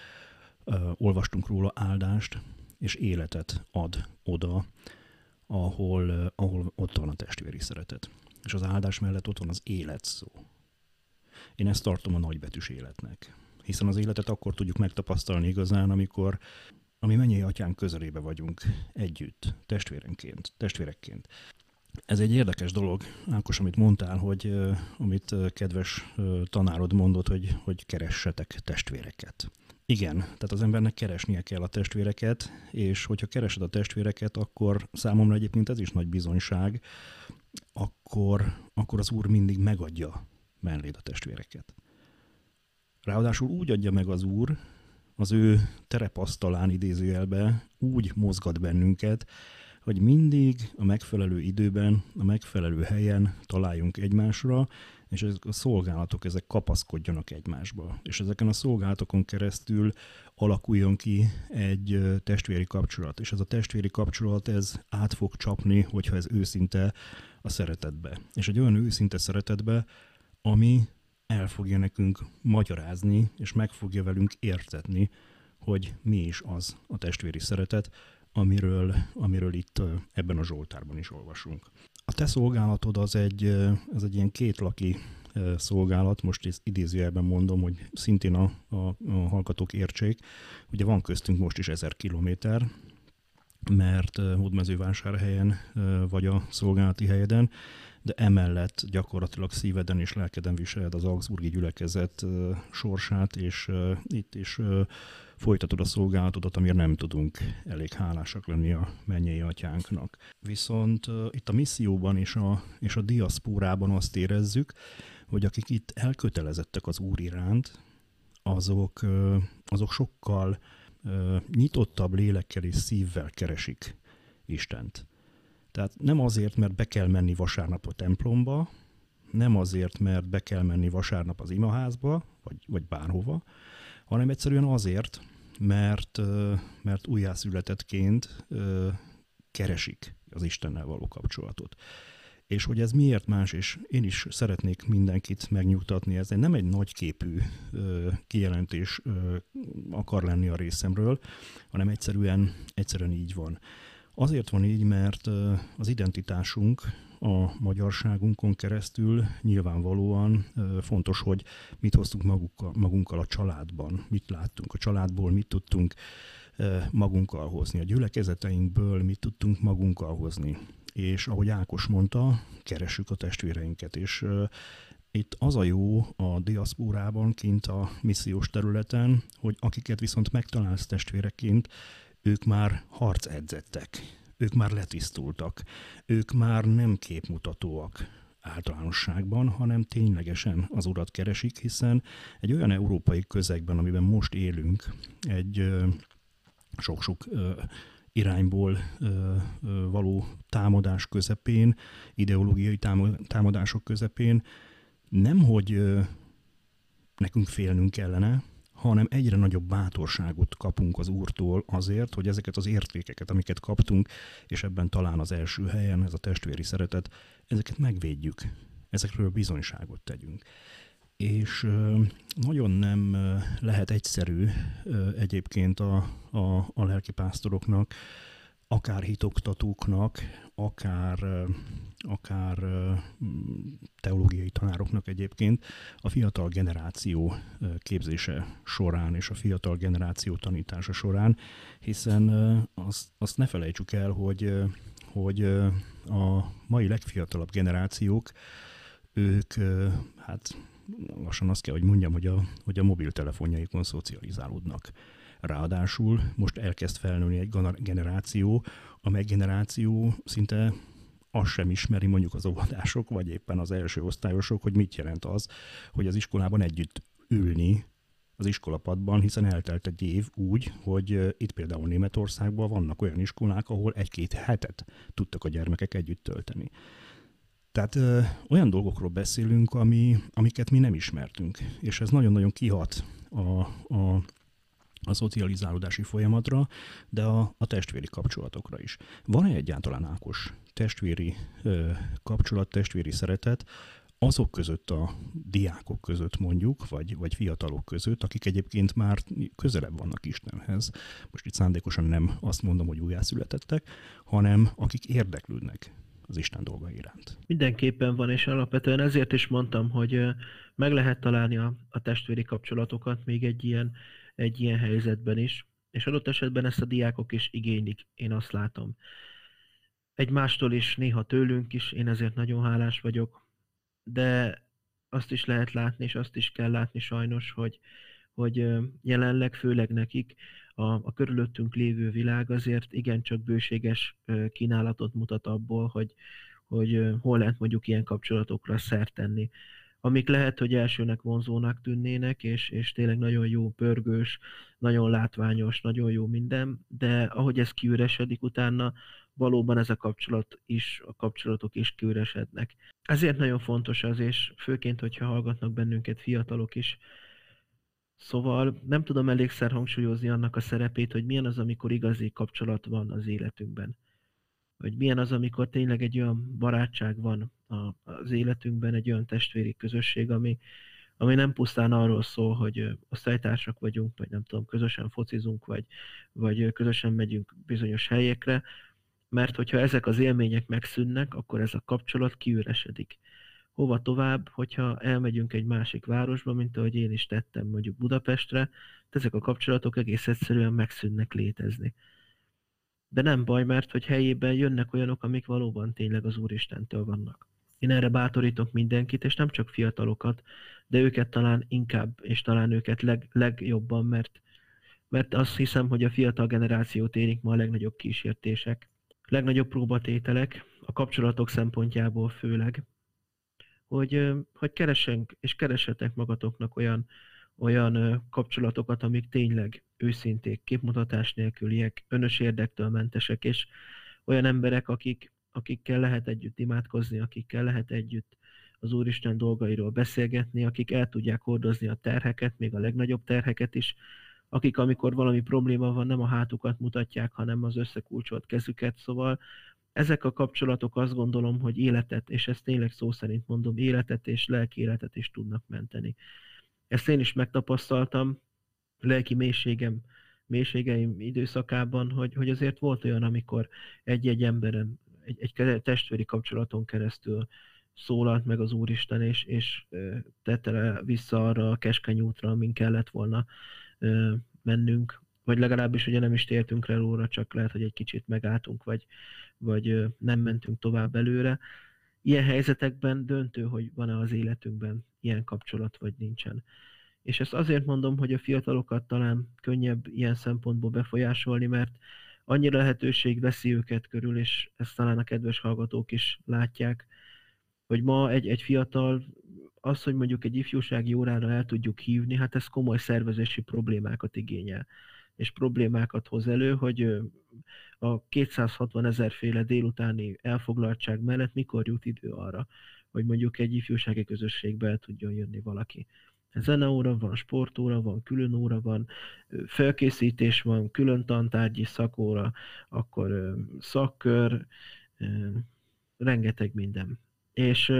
olvastunk róla áldást, és életet ad oda, ahol, ahol ott van a testvéri szeretet. És az áldás mellett ott van az élet szó. Én ezt tartom a nagybetűs életnek. Hiszen az életet akkor tudjuk megtapasztalni igazán, amikor ami mennyi atyán közelébe vagyunk együtt, testvérenként, testvérekként. Ez egy érdekes dolog, Ákos, amit mondtál, hogy amit kedves tanárod mondott, hogy, hogy keressetek testvéreket. Igen, tehát az embernek keresnie kell a testvéreket, és hogyha keresed a testvéreket, akkor számomra egyébként ez is nagy bizonyság, akkor, akkor az Úr mindig megadja melléd a testvéreket. Ráadásul úgy adja meg az Úr, az ő terepasztalán idézőjelbe úgy mozgat bennünket, hogy mindig a megfelelő időben, a megfelelő helyen találjunk egymásra, és ezek a szolgálatok ezek kapaszkodjanak egymásba. És ezeken a szolgálatokon keresztül alakuljon ki egy testvéri kapcsolat. És ez a testvéri kapcsolat ez át fog csapni, hogyha ez őszinte a szeretetbe. És egy olyan őszinte szeretetbe, ami el fogja nekünk magyarázni, és meg fogja velünk értetni, hogy mi is az a testvéri szeretet, amiről, amiről itt ebben a Zsoltárban is olvasunk. A te szolgálatod az egy, ez egy ilyen kétlaki szolgálat, most ezt idézőjelben mondom, hogy szintén a, a, a hallgatók értsék. Ugye van köztünk most is ezer kilométer, mert Hódmezővásárhelyen vagy a szolgálati helyeden, de emellett gyakorlatilag szíveden és lelkeden viseled az Augsburgi gyülekezet sorsát, és itt is folytatod a szolgálatodat, amire nem tudunk elég hálásak lenni a mennyei atyánknak. Viszont itt a misszióban és a, és a diaszpórában azt érezzük, hogy akik itt elkötelezettek az Úr iránt, azok, azok sokkal nyitottabb lélekkel és szívvel keresik Istent. Tehát nem azért, mert be kell menni vasárnap a templomba, nem azért, mert be kell menni vasárnap az imaházba, vagy, vagy bárhova, hanem egyszerűen azért, mert, mert újjászületettként keresik az Istennel való kapcsolatot. És hogy ez miért más, és én is szeretnék mindenkit megnyugtatni, ez nem egy nagyképű kijelentés akar lenni a részemről, hanem egyszerűen, egyszerűen így van. Azért van így, mert az identitásunk a magyarságunkon keresztül nyilvánvalóan fontos, hogy mit hoztunk magukkal, magunkkal a családban, mit láttunk a családból, mit tudtunk magunkkal hozni, a gyülekezeteinkből mit tudtunk magunkkal hozni. És ahogy Ákos mondta, keresük a testvéreinket, és itt az a jó a diaszpórában, kint a missziós területen, hogy akiket viszont megtalálsz testvéreként, ők már harcedzettek, ők már letisztultak, ők már nem képmutatóak általánosságban, hanem ténylegesen az urat keresik, hiszen egy olyan európai közegben, amiben most élünk, egy sok-sok irányból való támadás közepén, ideológiai támadások közepén, nem hogy nekünk félnünk kellene, hanem egyre nagyobb bátorságot kapunk az Úrtól azért, hogy ezeket az értékeket, amiket kaptunk, és ebben talán az első helyen ez a testvéri szeretet, ezeket megvédjük, ezekről bizonyságot tegyünk. És nagyon nem lehet egyszerű egyébként a, a, a lelkipásztoroknak, akár hitoktatóknak akár akár teológiai tanároknak egyébként a fiatal generáció képzése során és a fiatal generáció tanítása során, hiszen azt, azt ne felejtsük el, hogy, hogy a mai legfiatalabb generációk, ők hát lassan azt kell, hogy mondjam, hogy a, hogy a mobiltelefonjaikon szocializálódnak. Ráadásul most elkezd felnőni egy generáció, amely generáció szinte azt sem ismeri mondjuk az óvodások, vagy éppen az első osztályosok, hogy mit jelent az, hogy az iskolában együtt ülni az iskolapadban, hiszen eltelt egy év úgy, hogy itt például Németországban vannak olyan iskolák, ahol egy-két hetet tudtak a gyermekek együtt tölteni. Tehát ö, olyan dolgokról beszélünk, ami, amiket mi nem ismertünk, és ez nagyon-nagyon kihat a, a a szocializálódási folyamatra, de a, a testvéri kapcsolatokra is. Van-e egyáltalán Ákos testvéri ö, kapcsolat, testvéri szeretet azok között a diákok között mondjuk, vagy, vagy fiatalok között, akik egyébként már közelebb vannak Istenhez. Most itt szándékosan nem azt mondom, hogy újjászületettek, hanem akik érdeklődnek az Isten dolga iránt. Mindenképpen van, és alapvetően ezért is mondtam, hogy meg lehet találni a, a testvéri kapcsolatokat még egy ilyen egy ilyen helyzetben is, és adott esetben ezt a diákok is igénylik, én azt látom. Egymástól is, néha tőlünk is, én ezért nagyon hálás vagyok, de azt is lehet látni, és azt is kell látni sajnos, hogy, hogy jelenleg főleg nekik a, a körülöttünk lévő világ azért igencsak bőséges kínálatot mutat abból, hogy, hogy hol lehet mondjuk ilyen kapcsolatokra szert tenni amik lehet, hogy elsőnek vonzónak tűnnének, és, és tényleg nagyon jó, pörgős, nagyon látványos, nagyon jó minden, de ahogy ez kiüresedik utána, valóban ez a kapcsolat is, a kapcsolatok is kiüresednek. Ezért nagyon fontos az, és főként, hogyha hallgatnak bennünket fiatalok is, Szóval nem tudom elégszer hangsúlyozni annak a szerepét, hogy milyen az, amikor igazi kapcsolat van az életünkben hogy milyen az, amikor tényleg egy olyan barátság van az életünkben, egy olyan testvéri közösség, ami, ami nem pusztán arról szól, hogy osztálytársak vagyunk, vagy nem tudom, közösen focizunk, vagy, vagy közösen megyünk bizonyos helyekre, mert hogyha ezek az élmények megszűnnek, akkor ez a kapcsolat kiüresedik. Hova tovább, hogyha elmegyünk egy másik városba, mint ahogy én is tettem mondjuk Budapestre, ezek a kapcsolatok egész egyszerűen megszűnnek létezni. De nem baj, mert hogy helyében jönnek olyanok, amik valóban tényleg az Úristentől vannak. Én erre bátorítok mindenkit, és nem csak fiatalokat, de őket talán inkább, és talán őket leg, legjobban, mert, mert azt hiszem, hogy a fiatal generációt érik ma a legnagyobb kísértések, legnagyobb próbatételek, a kapcsolatok szempontjából főleg, hogy, hogy keresünk és keresetek magatoknak olyan olyan kapcsolatokat, amik tényleg őszinték, képmutatás nélküliek, önös érdektől mentesek, és olyan emberek, akik, akikkel lehet együtt imádkozni, akikkel lehet együtt az Úristen dolgairól beszélgetni, akik el tudják hordozni a terheket, még a legnagyobb terheket is, akik amikor valami probléma van, nem a hátukat mutatják, hanem az összekulcsolt kezüket, szóval ezek a kapcsolatok azt gondolom, hogy életet, és ezt tényleg szó szerint mondom, életet és lelki életet is tudnak menteni. Ezt én is megtapasztaltam lelki mélységem, mélységeim időszakában, hogy, hogy azért volt olyan, amikor egy-egy emberen, egy, egy testvéri kapcsolaton keresztül szólalt meg az Úristen, és, és tette le vissza arra a keskeny útra, amin kellett volna mennünk, vagy legalábbis ugye nem is tértünk rá róla, csak lehet, hogy egy kicsit megálltunk, vagy, vagy nem mentünk tovább előre. Ilyen helyzetekben döntő, hogy van-e az életünkben ilyen kapcsolat, vagy nincsen. És ezt azért mondom, hogy a fiatalokat talán könnyebb ilyen szempontból befolyásolni, mert annyira lehetőség veszi őket körül, és ezt talán a kedves hallgatók is látják, hogy ma egy, egy fiatal, az, hogy mondjuk egy ifjúsági órára el tudjuk hívni, hát ez komoly szervezési problémákat igényel és problémákat hoz elő, hogy a 260 ezer féle délutáni elfoglaltság mellett mikor jut idő arra, hogy mondjuk egy ifjúsági közösségbe el tudjon jönni valaki. Zeneóra van, sportóra van, külön óra van, felkészítés van, külön tantárgyi szakóra, akkor szakkör, rengeteg minden. És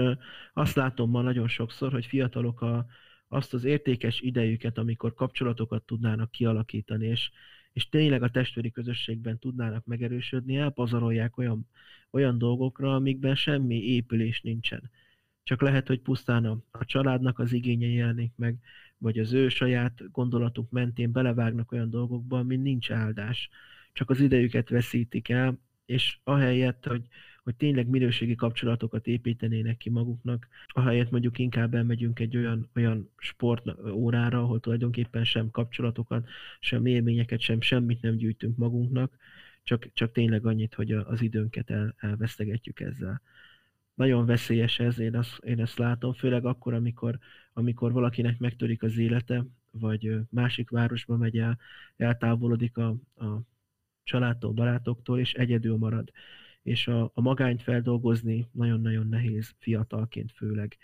azt látom ma nagyon sokszor, hogy fiatalok a, azt az értékes idejüket, amikor kapcsolatokat tudnának kialakítani, és, és tényleg a testvéri közösségben tudnának megerősödni, elpazarolják olyan, olyan dolgokra, amikben semmi épülés nincsen. Csak lehet, hogy pusztán a, a családnak az igénye jelenik meg, vagy az ő saját gondolatuk mentén belevágnak olyan dolgokba, ami nincs áldás. Csak az idejüket veszítik el, és ahelyett, hogy, hogy tényleg minőségi kapcsolatokat építenének ki maguknak, ahelyett mondjuk inkább elmegyünk egy olyan, olyan sport órára, ahol tulajdonképpen sem kapcsolatokat, sem élményeket, sem semmit nem gyűjtünk magunknak, csak, csak tényleg annyit, hogy az időnket el, elvesztegetjük ezzel. Nagyon veszélyes ez, én, azt, én ezt látom, főleg akkor, amikor, amikor valakinek megtörik az élete, vagy másik városba megy el, eltávolodik a, a családtól, barátoktól, és egyedül marad és a, a magányt feldolgozni nagyon-nagyon nehéz, fiatalként főleg.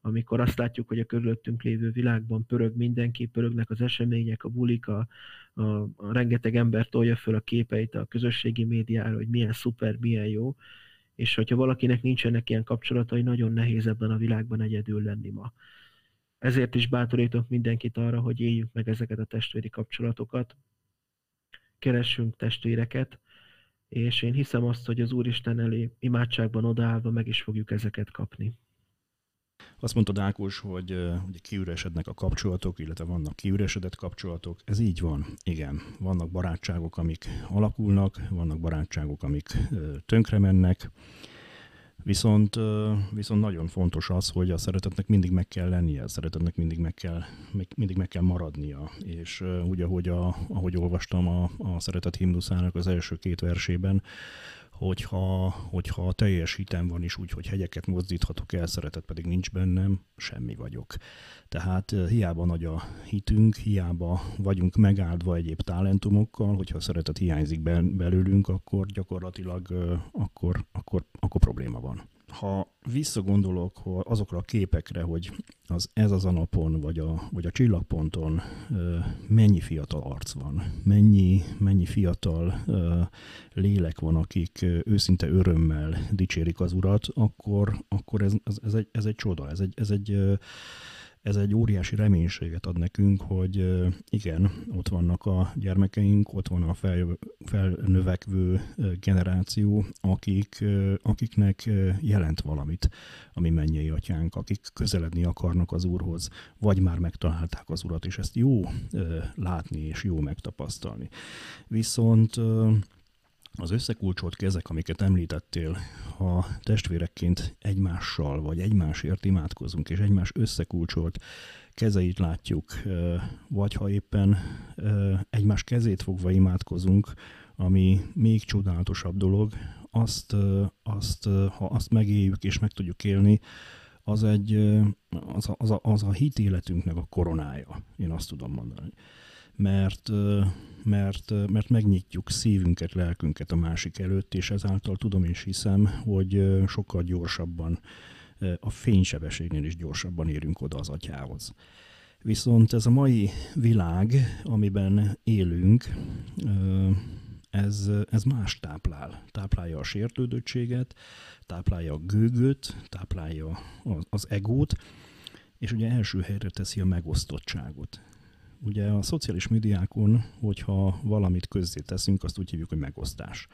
Amikor azt látjuk, hogy a körülöttünk lévő világban pörög mindenki, pörögnek az események, a bulik, a, a, a rengeteg ember tolja föl a képeit a közösségi médiára, hogy milyen szuper, milyen jó, és hogyha valakinek nincsenek ilyen kapcsolatai, nagyon nehéz ebben a világban egyedül lenni ma. Ezért is bátorítok mindenkit arra, hogy éljük meg ezeket a testvéri kapcsolatokat, keressünk testvéreket, és én hiszem azt, hogy az Úristen elé imádságban odaállva meg is fogjuk ezeket kapni. Azt mondtad Ákos, hogy ugye kiüresednek a kapcsolatok, illetve vannak kiüresedett kapcsolatok. Ez így van, igen. Vannak barátságok, amik alakulnak, vannak barátságok, amik tönkre mennek, Viszont, viszont nagyon fontos az, hogy a szeretetnek mindig meg kell lennie, a szeretetnek mindig meg kell, mindig meg kell maradnia. És úgy, ahogy, a, ahogy olvastam a, a szeretet himnuszának az első két versében, hogyha, hogyha teljes hitem van is úgy, hogy hegyeket mozdíthatok el, szeretet pedig nincs bennem, semmi vagyok. Tehát hiába nagy a hitünk, hiába vagyunk megáldva egyéb talentumokkal, hogyha szeretet hiányzik belőlünk, akkor gyakorlatilag akkor, akkor, akkor probléma van ha visszagondolok azokra a képekre, hogy az ez az a napon, vagy a, vagy a csillagponton mennyi fiatal arc van, mennyi, mennyi fiatal lélek van, akik őszinte örömmel dicsérik az urat, akkor, akkor ez, ez, egy, ez egy csoda, ez egy, ez egy ez egy óriási reménységet ad nekünk, hogy igen, ott vannak a gyermekeink, ott van a fel, felnövekvő generáció, akik, akiknek jelent valamit a mi mennyei atyánk, akik közeledni akarnak az Úrhoz, vagy már megtalálták az Urat, és ezt jó látni és jó megtapasztalni. Viszont az összekulcsolt kezek, amiket említettél, ha testvérekként egymással vagy egymásért imádkozunk, és egymás összekulcsolt kezeit látjuk, vagy ha éppen egymás kezét fogva imádkozunk, ami még csodálatosabb dolog, azt, azt ha azt megéljük és meg tudjuk élni, az, egy, az, a, az, a, az a hit életünknek a koronája, én azt tudom mondani mert, mert, mert megnyitjuk szívünket, lelkünket a másik előtt, és ezáltal tudom és hiszem, hogy sokkal gyorsabban, a fénysebességnél is gyorsabban érünk oda az atyához. Viszont ez a mai világ, amiben élünk, ez, ez más táplál. Táplálja a sértődöttséget, táplálja a gőgöt, táplálja az egót, és ugye első helyre teszi a megosztottságot. Ugye a szociális médiákon, hogyha valamit közzé teszünk, azt úgy hívjuk, hogy megosztás.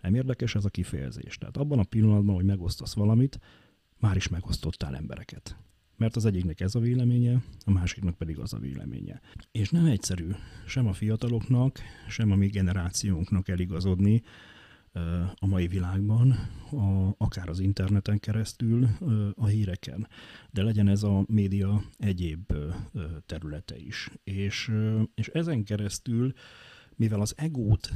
Nem érdekes ez a kifejezés. Tehát abban a pillanatban, hogy megosztasz valamit, már is megosztottál embereket. Mert az egyiknek ez a véleménye, a másiknak pedig az a véleménye. És nem egyszerű sem a fiataloknak, sem a mi generációnknak eligazodni a mai világban, a, akár az interneten keresztül a híreken, de legyen ez a média egyéb területe is. És, és ezen keresztül mivel az egót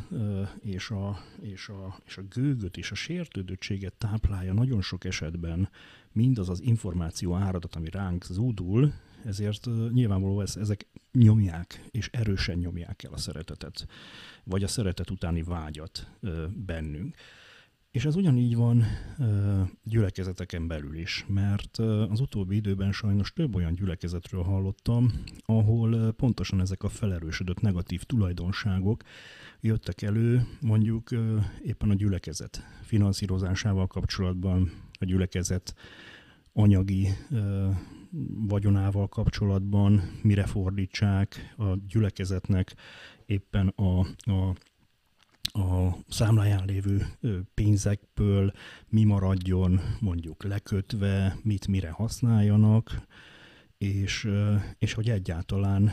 és a, és, a, és a gőgöt és a sértődöttséget táplálja nagyon sok esetben mindaz az információ áradat, ami ránk zúdul, ezért nyilvánvaló ez, ezek nyomják, és erősen nyomják el a szeretetet, vagy a szeretet utáni vágyat bennünk. És ez ugyanígy van gyülekezeteken belül is, mert az utóbbi időben sajnos több olyan gyülekezetről hallottam, ahol pontosan ezek a felerősödött negatív tulajdonságok jöttek elő, mondjuk éppen a gyülekezet finanszírozásával kapcsolatban, a gyülekezet anyagi vagyonával kapcsolatban, mire fordítsák a gyülekezetnek éppen a, a a számláján lévő pénzekből mi maradjon mondjuk lekötve, mit mire használjanak, és, és hogy egyáltalán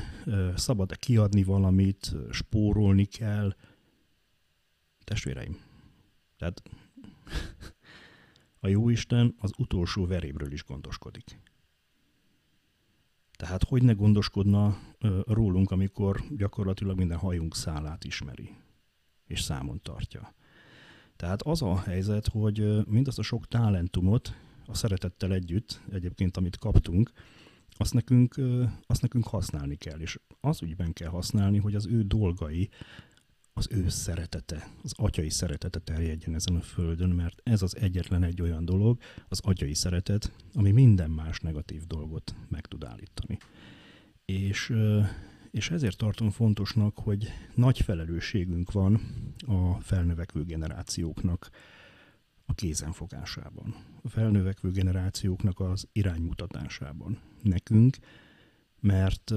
szabad-e kiadni valamit, spórolni kell. Testvéreim, tehát a Jóisten az utolsó verébről is gondoskodik. Tehát hogy ne gondoskodna rólunk, amikor gyakorlatilag minden hajunk szálát ismeri és számon tartja. Tehát az a helyzet, hogy mindazt a sok talentumot a szeretettel együtt, egyébként amit kaptunk, azt nekünk, azt nekünk használni kell, és az ügyben kell használni, hogy az ő dolgai, az ő szeretete, az atyai szeretete terjedjen ezen a földön, mert ez az egyetlen egy olyan dolog, az atyai szeretet, ami minden más negatív dolgot meg tud állítani. És és ezért tartom fontosnak, hogy nagy felelősségünk van a felnövekvő generációknak a kézenfogásában, a felnövekvő generációknak az iránymutatásában. Nekünk, mert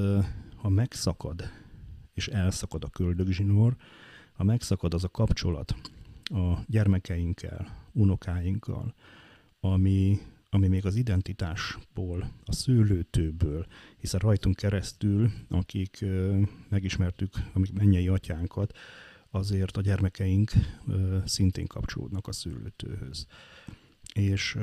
ha megszakad és elszakad a köldögzsinór, ha megszakad az a kapcsolat a gyermekeinkkel, unokáinkkal, ami ami még az identitásból, a szőlőtőből, hiszen rajtunk keresztül, akik megismertük, amik mennyei atyánkat, azért a gyermekeink szintén kapcsolódnak a szőlőtőhöz. És,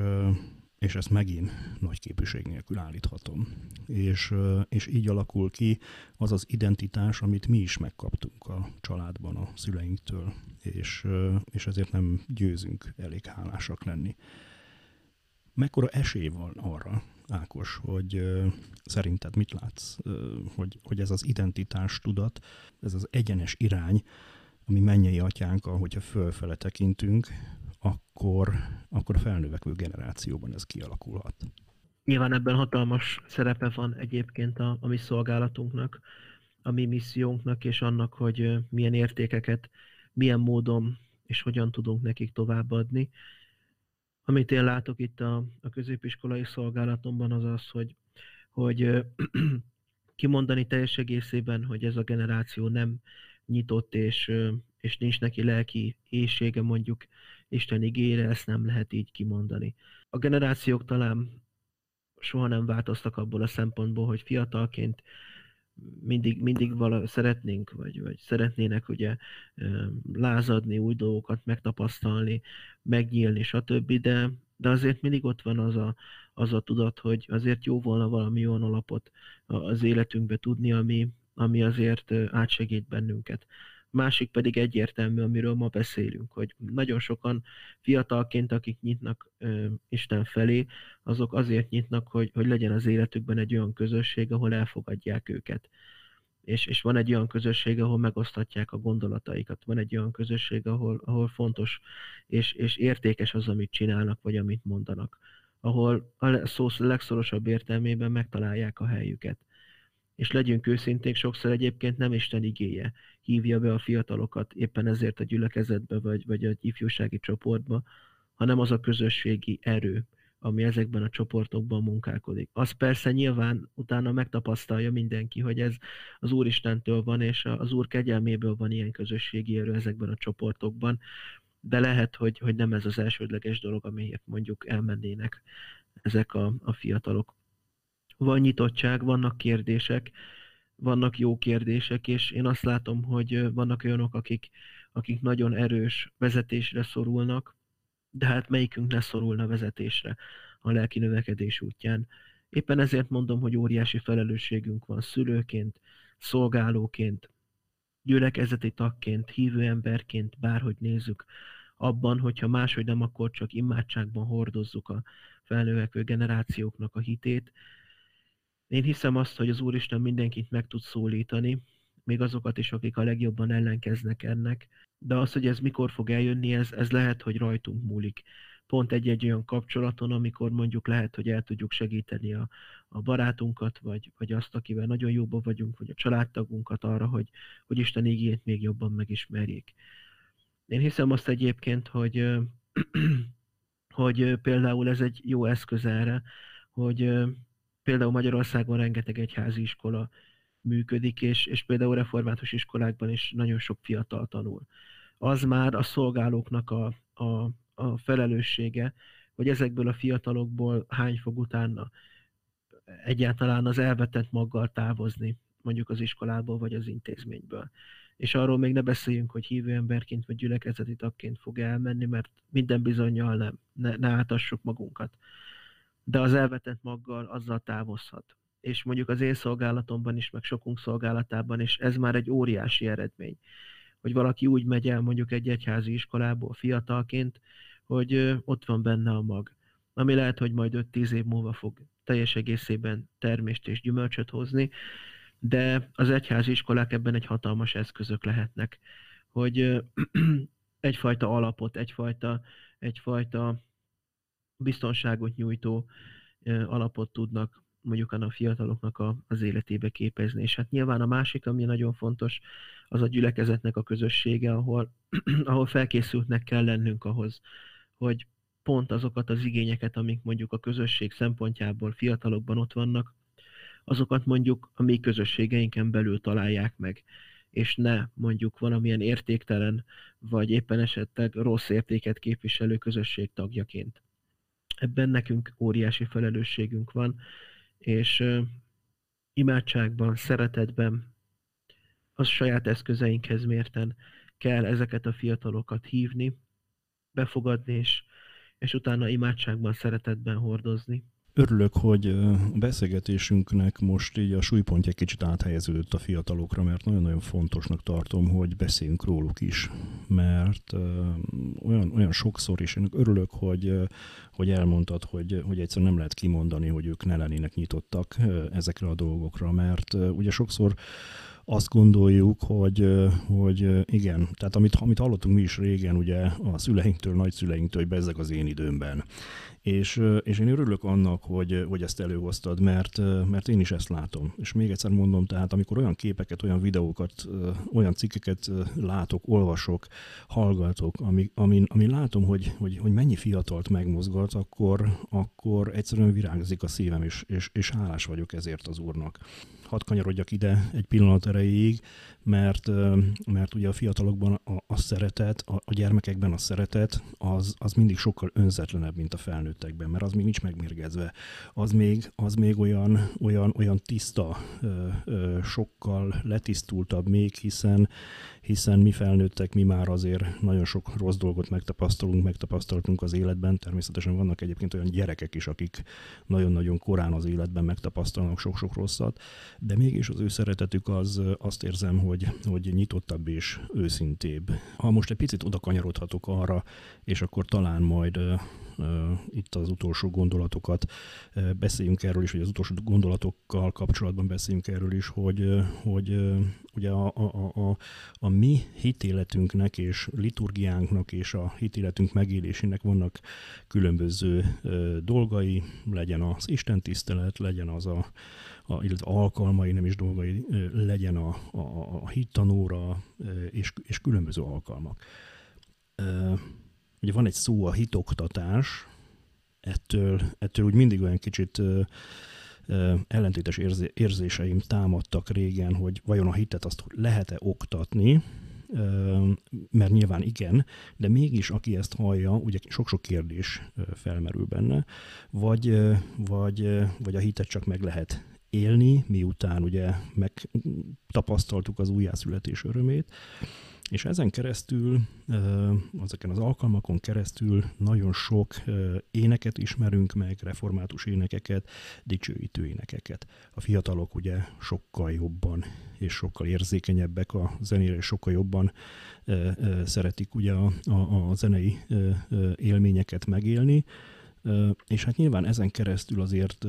és ezt megint nagy képűség nélkül állíthatom. És, és így alakul ki az az identitás, amit mi is megkaptunk a családban a szüleinktől, és, és ezért nem győzünk elég hálásak lenni. Mekkora esély van arra, Ákos, hogy szerinted mit látsz, hogy, hogy ez az identitás tudat, ez az egyenes irány, ami mennyei atyánk, hogyha fölfele tekintünk, akkor, akkor a felnövekvő generációban ez kialakulhat. Nyilván ebben hatalmas szerepe van egyébként a, a mi szolgálatunknak, a mi missziónknak, és annak, hogy milyen értékeket, milyen módon és hogyan tudunk nekik továbbadni. Amit én látok itt a, a középiskolai szolgálatomban az az, hogy, hogy kimondani teljes egészében, hogy ez a generáció nem nyitott és, és nincs neki lelki éjsége mondjuk Isten igére, ezt nem lehet így kimondani. A generációk talán soha nem változtak abból a szempontból, hogy fiatalként mindig, mindig vala, szeretnénk, vagy, vagy szeretnének ugye lázadni, új dolgokat megtapasztalni, megnyílni, stb., de, de azért mindig ott van az a, az a tudat, hogy azért jó volna valami olyan alapot az életünkbe tudni, ami, ami azért átsegít bennünket másik pedig egyértelmű, amiről ma beszélünk, hogy nagyon sokan fiatalként, akik nyitnak ö, Isten felé, azok azért nyitnak, hogy, hogy legyen az életükben egy olyan közösség, ahol elfogadják őket. És, és van egy olyan közösség, ahol megosztatják a gondolataikat, van egy olyan közösség, ahol, ahol fontos és, és értékes az, amit csinálnak, vagy amit mondanak, ahol a szó legszorosabb értelmében megtalálják a helyüket és legyünk őszinték, sokszor egyébként nem Isten igéje hívja be a fiatalokat éppen ezért a gyülekezetbe, vagy, vagy egy ifjúsági csoportba, hanem az a közösségi erő, ami ezekben a csoportokban munkálkodik. Az persze nyilván utána megtapasztalja mindenki, hogy ez az Úristentől van, és az Úr kegyelméből van ilyen közösségi erő ezekben a csoportokban, de lehet, hogy, hogy nem ez az elsődleges dolog, amiért mondjuk elmennének ezek a, a fiatalok van nyitottság, vannak kérdések, vannak jó kérdések, és én azt látom, hogy vannak olyanok, akik, akik nagyon erős vezetésre szorulnak, de hát melyikünk ne szorulna vezetésre a lelki növekedés útján. Éppen ezért mondom, hogy óriási felelősségünk van szülőként, szolgálóként, gyülekezeti tagként, hívő emberként, bárhogy nézzük, abban, hogyha máshogy nem, akkor csak imádságban hordozzuk a felnövekvő generációknak a hitét, én hiszem azt, hogy az Úristen mindenkit meg tud szólítani, még azokat is, akik a legjobban ellenkeznek ennek, de az, hogy ez mikor fog eljönni, ez, ez lehet, hogy rajtunk múlik. Pont egy-egy olyan kapcsolaton, amikor mondjuk lehet, hogy el tudjuk segíteni a, a barátunkat, vagy, vagy azt, akivel nagyon jóban vagyunk, vagy a családtagunkat arra, hogy, hogy Isten ígét még jobban megismerjék. Én hiszem azt egyébként, hogy, hogy például ez egy jó eszköz erre, hogy például Magyarországon rengeteg egyházi iskola működik, és, és például református iskolákban is nagyon sok fiatal tanul. Az már a szolgálóknak a, a, a felelőssége, hogy ezekből a fiatalokból hány fog utána egyáltalán az elvetett maggal távozni, mondjuk az iskolából vagy az intézményből. És arról még ne beszéljünk, hogy hívő emberként vagy gyülekezeti tagként fog elmenni, mert minden bizonyal nem, ne, ne átassuk magunkat. De az elvetett maggal azzal távozhat. És mondjuk az én szolgálatomban is, meg sokunk szolgálatában is, ez már egy óriási eredmény. Hogy valaki úgy megy el mondjuk egy egyházi iskolából fiatalként, hogy ott van benne a mag. Ami lehet, hogy majd 5-10 év múlva fog teljes egészében termést és gyümölcsöt hozni, de az egyházi iskolák ebben egy hatalmas eszközök lehetnek, hogy egyfajta alapot, egyfajta, egyfajta biztonságot nyújtó alapot tudnak mondjuk a fiataloknak a, az életébe képezni. És hát nyilván a másik, ami nagyon fontos, az a gyülekezetnek a közössége, ahol, ahol felkészültnek kell lennünk ahhoz, hogy pont azokat az igényeket, amik mondjuk a közösség szempontjából fiatalokban ott vannak, azokat mondjuk a mi közösségeinken belül találják meg, és ne mondjuk valamilyen értéktelen, vagy éppen esetleg rossz értéket képviselő közösség tagjaként. Ebben nekünk óriási felelősségünk van, és imádságban, szeretetben, az saját eszközeinkhez mérten kell ezeket a fiatalokat hívni, befogadni, és, és utána imádságban, szeretetben hordozni. Örülök, hogy a beszélgetésünknek most így a súlypontja kicsit áthelyeződött a fiatalokra, mert nagyon-nagyon fontosnak tartom, hogy beszéljünk róluk is, mert olyan, olyan sokszor is én örülök, hogy, hogy elmondtad, hogy, hogy egyszerűen nem lehet kimondani, hogy ők ne lennének nyitottak ezekre a dolgokra, mert ugye sokszor azt gondoljuk, hogy, hogy igen, tehát amit, amit hallottunk mi is régen, ugye a szüleinktől, nagyszüleinktől, hogy bezzeg az én időmben. És, és én örülök annak, hogy, hogy ezt előhoztad, mert, mert én is ezt látom. És még egyszer mondom, tehát amikor olyan képeket, olyan videókat, olyan cikkeket látok, olvasok, hallgatok, ami, ami, ami látom, hogy, hogy, hogy mennyi fiatalt megmozgat, akkor, akkor egyszerűen virágzik a szívem, és, és, és hálás vagyok ezért az úrnak hadd kanyarodjak ide egy pillanat erejéig, mert, mert ugye a fiatalokban a, a szeretet, a, a gyermekekben a szeretet, az, az mindig sokkal önzetlenebb, mint a felnőttekben, mert az még nincs megmérgezve. Az még, az még olyan, olyan, olyan tiszta, sokkal letisztultabb még, hiszen, hiszen mi felnőttek, mi már azért nagyon sok rossz dolgot megtapasztalunk, megtapasztaltunk az életben. Természetesen vannak egyébként olyan gyerekek is, akik nagyon-nagyon korán az életben megtapasztalnak sok-sok rosszat, de mégis az ő szeretetük az azt érzem, hogy, hogy nyitottabb és őszintébb. Ha most egy picit oda kanyarodhatok arra, és akkor talán majd itt az utolsó gondolatokat beszéljünk erről is, vagy az utolsó gondolatokkal kapcsolatban beszéljünk erről is, hogy, hogy ugye a, a, a, a mi hitéletünknek és liturgiánknak és a hitéletünk megélésének vannak különböző dolgai, legyen az Isten tisztelet, legyen az a, a illetve alkalmai, nem is dolgai, legyen a, a, a hittanóra és, és különböző alkalmak. Ugye van egy szó a hitoktatás, ettől, ettől úgy mindig olyan kicsit ellentétes érzéseim támadtak régen, hogy vajon a hitet azt lehet-e oktatni, mert nyilván igen, de mégis aki ezt hallja, ugye sok-sok kérdés felmerül benne, vagy, vagy, vagy a hitet csak meg lehet élni, miután ugye megtapasztaltuk az újjászületés örömét, és ezen keresztül, ezeken az alkalmakon keresztül nagyon sok éneket ismerünk meg, református énekeket, dicsőítő énekeket. A fiatalok ugye sokkal jobban és sokkal érzékenyebbek a zenére, és sokkal jobban szeretik ugye a, a, a zenei élményeket megélni, és hát nyilván ezen keresztül azért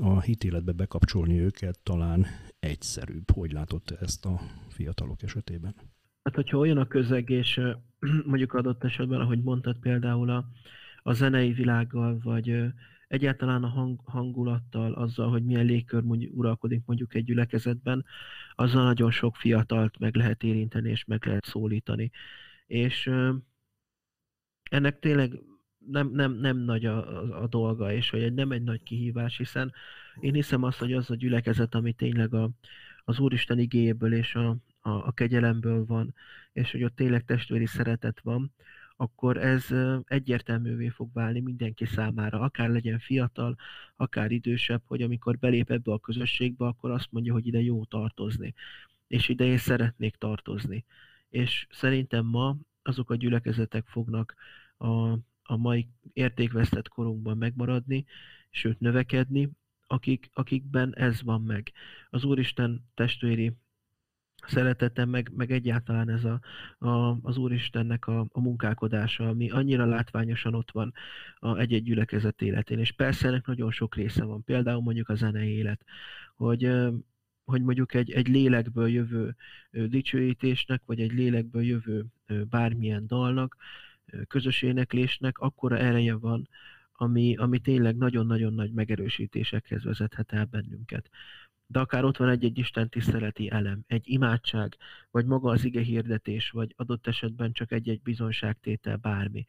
a hitéletbe bekapcsolni őket talán egyszerűbb. Hogy látott ezt a fiatalok esetében? Hát, hogyha olyan a közeg, és mondjuk adott esetben, ahogy mondtad például a, a zenei világgal, vagy egyáltalán a hang, hangulattal, azzal, hogy milyen légkör mondjuk, uralkodik mondjuk egy gyülekezetben, azzal nagyon sok fiatalt meg lehet érinteni, és meg lehet szólítani. És ennek tényleg nem, nem, nem nagy a, a, a dolga, és hogy nem egy nagy kihívás, hiszen én hiszem azt, hogy az a gyülekezet, ami tényleg a, az Úristen igéjéből és a, a, a kegyelemből van, és hogy ott tényleg testvéri szeretet van, akkor ez egyértelművé fog válni mindenki számára, akár legyen fiatal, akár idősebb, hogy amikor belép ebbe a közösségbe, akkor azt mondja, hogy ide jó tartozni, és ide én szeretnék tartozni. És szerintem ma azok a gyülekezetek fognak a, a mai értékvesztett korunkban megmaradni, sőt növekedni, akik, akikben ez van meg. Az Úristen testvéri szeretete, meg, meg egyáltalán ez a, a, az Úristennek a, a munkálkodása, ami annyira látványosan ott van a egy-egy gyülekezet életén. És persze ennek nagyon sok része van. Például mondjuk a zenei élet, hogy hogy mondjuk egy, egy lélekből jövő dicsőítésnek, vagy egy lélekből jövő bármilyen dalnak, közös éneklésnek akkora ereje van, ami, ami tényleg nagyon-nagyon nagy megerősítésekhez vezethet el bennünket. De akár ott van egy-egy Isten tiszteleti elem, egy imádság, vagy maga az ige hirdetés, vagy adott esetben csak egy-egy bizonságtétel, bármi.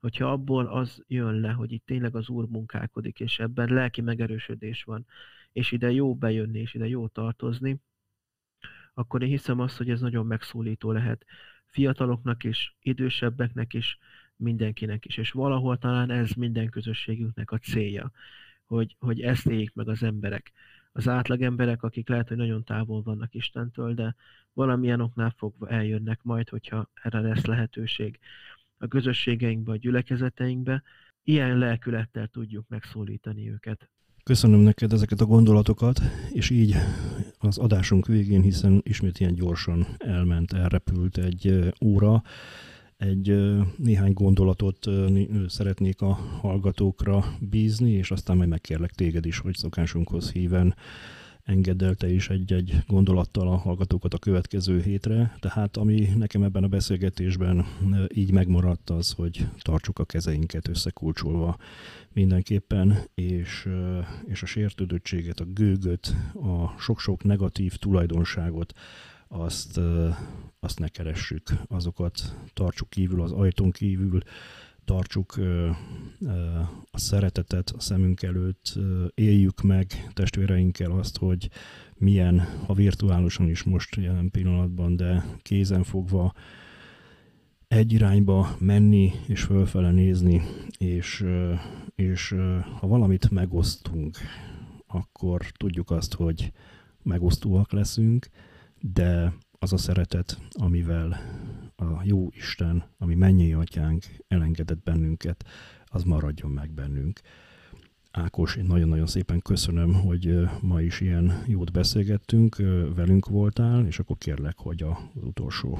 Hogyha abból az jön le, hogy itt tényleg az Úr munkálkodik, és ebben lelki megerősödés van, és ide jó bejönni, és ide jó tartozni, akkor én hiszem azt, hogy ez nagyon megszólító lehet fiataloknak is, idősebbeknek is, mindenkinek is. És valahol talán ez minden közösségünknek a célja, hogy, hogy ezt éljék meg az emberek. Az átlag emberek, akik lehet, hogy nagyon távol vannak Istentől, de valamilyen oknál fogva eljönnek majd, hogyha erre lesz lehetőség a közösségeinkbe, a gyülekezeteinkbe, ilyen lelkülettel tudjuk megszólítani őket. Köszönöm neked ezeket a gondolatokat, és így az adásunk végén, hiszen ismét ilyen gyorsan elment, elrepült egy óra, egy néhány gondolatot szeretnék a hallgatókra bízni, és aztán majd megkérlek téged is, hogy szokásunkhoz híven engedelte is egy-egy gondolattal a hallgatókat a következő hétre. Tehát ami nekem ebben a beszélgetésben így megmaradt az, hogy tartsuk a kezeinket összekulcsolva mindenképpen, és, és a sértődöttséget, a gőgöt, a sok-sok negatív tulajdonságot, azt, azt ne keressük, azokat tartsuk kívül, az ajtón kívül, tartsuk a szeretetet a szemünk előtt, éljük meg testvéreinkkel azt, hogy milyen, ha virtuálisan is most jelen pillanatban, de kézen fogva egy irányba menni és fölfele nézni, és, és ha valamit megosztunk, akkor tudjuk azt, hogy megosztóak leszünk, de az a szeretet, amivel a jó Isten, ami mennyi atyánk elengedett bennünket, az maradjon meg bennünk. Ákos, én nagyon-nagyon szépen köszönöm, hogy ma is ilyen jót beszélgettünk, velünk voltál, és akkor kérlek, hogy az utolsó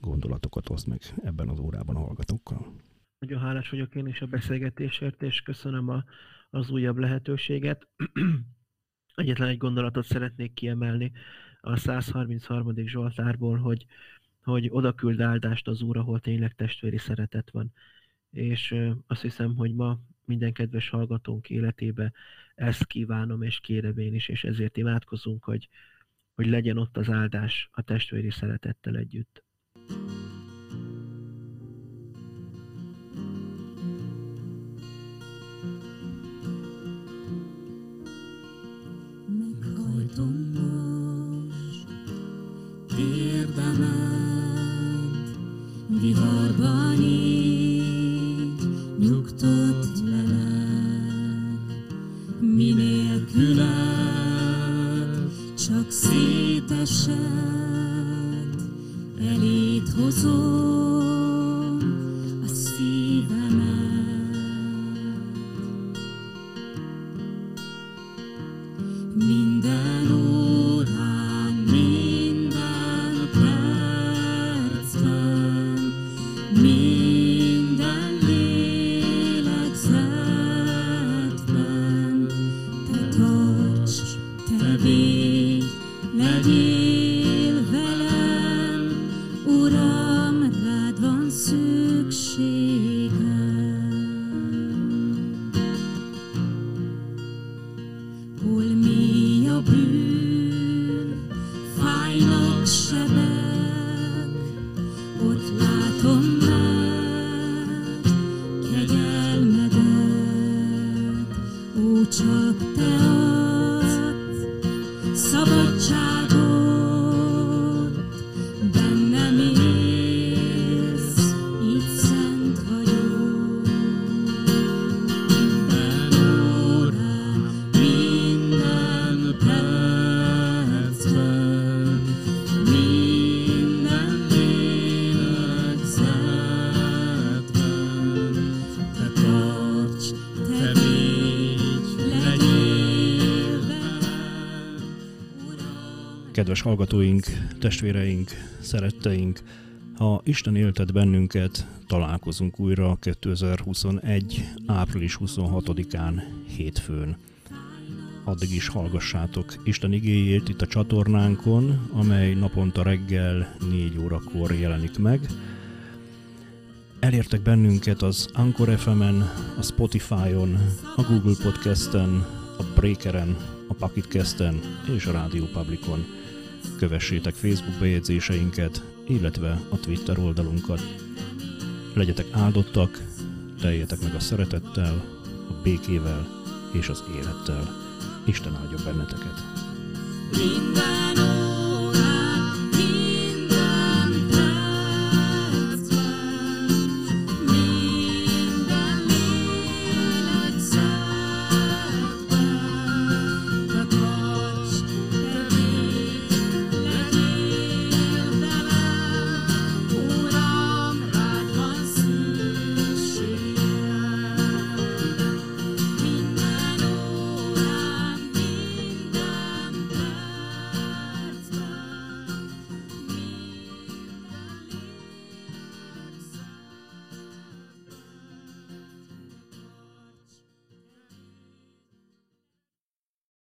gondolatokat oszd meg ebben az órában a hallgatókkal. Nagyon hálás vagyok én is a beszélgetésért, és köszönöm a, az újabb lehetőséget. Egyetlen egy gondolatot szeretnék kiemelni a 133. Zsoltárból, hogy, hogy oda küld áldást az Úr, ahol tényleg testvéri szeretet van. És azt hiszem, hogy ma minden kedves hallgatónk életébe ezt kívánom, és kérem én is, és ezért imádkozunk, hogy, hogy legyen ott az áldás a testvéri szeretettel együtt. Meghajtom Kedves hallgatóink, testvéreink, szeretteink, ha Isten éltet bennünket, találkozunk újra 2021. április 26-án hétfőn. Addig is hallgassátok Isten igéjét itt a csatornánkon, amely naponta reggel 4 órakor jelenik meg. Elértek bennünket az Anchor FM-en, a Spotify-on, a Google Podcast-en, a Breakeren, a Pocketcast-en és a Radio Publicon. Kövessétek Facebook bejegyzéseinket, illetve a Twitter oldalunkat. Legyetek áldottak, teljetek meg a szeretettel, a békével és az élettel. Isten áldja benneteket! Minden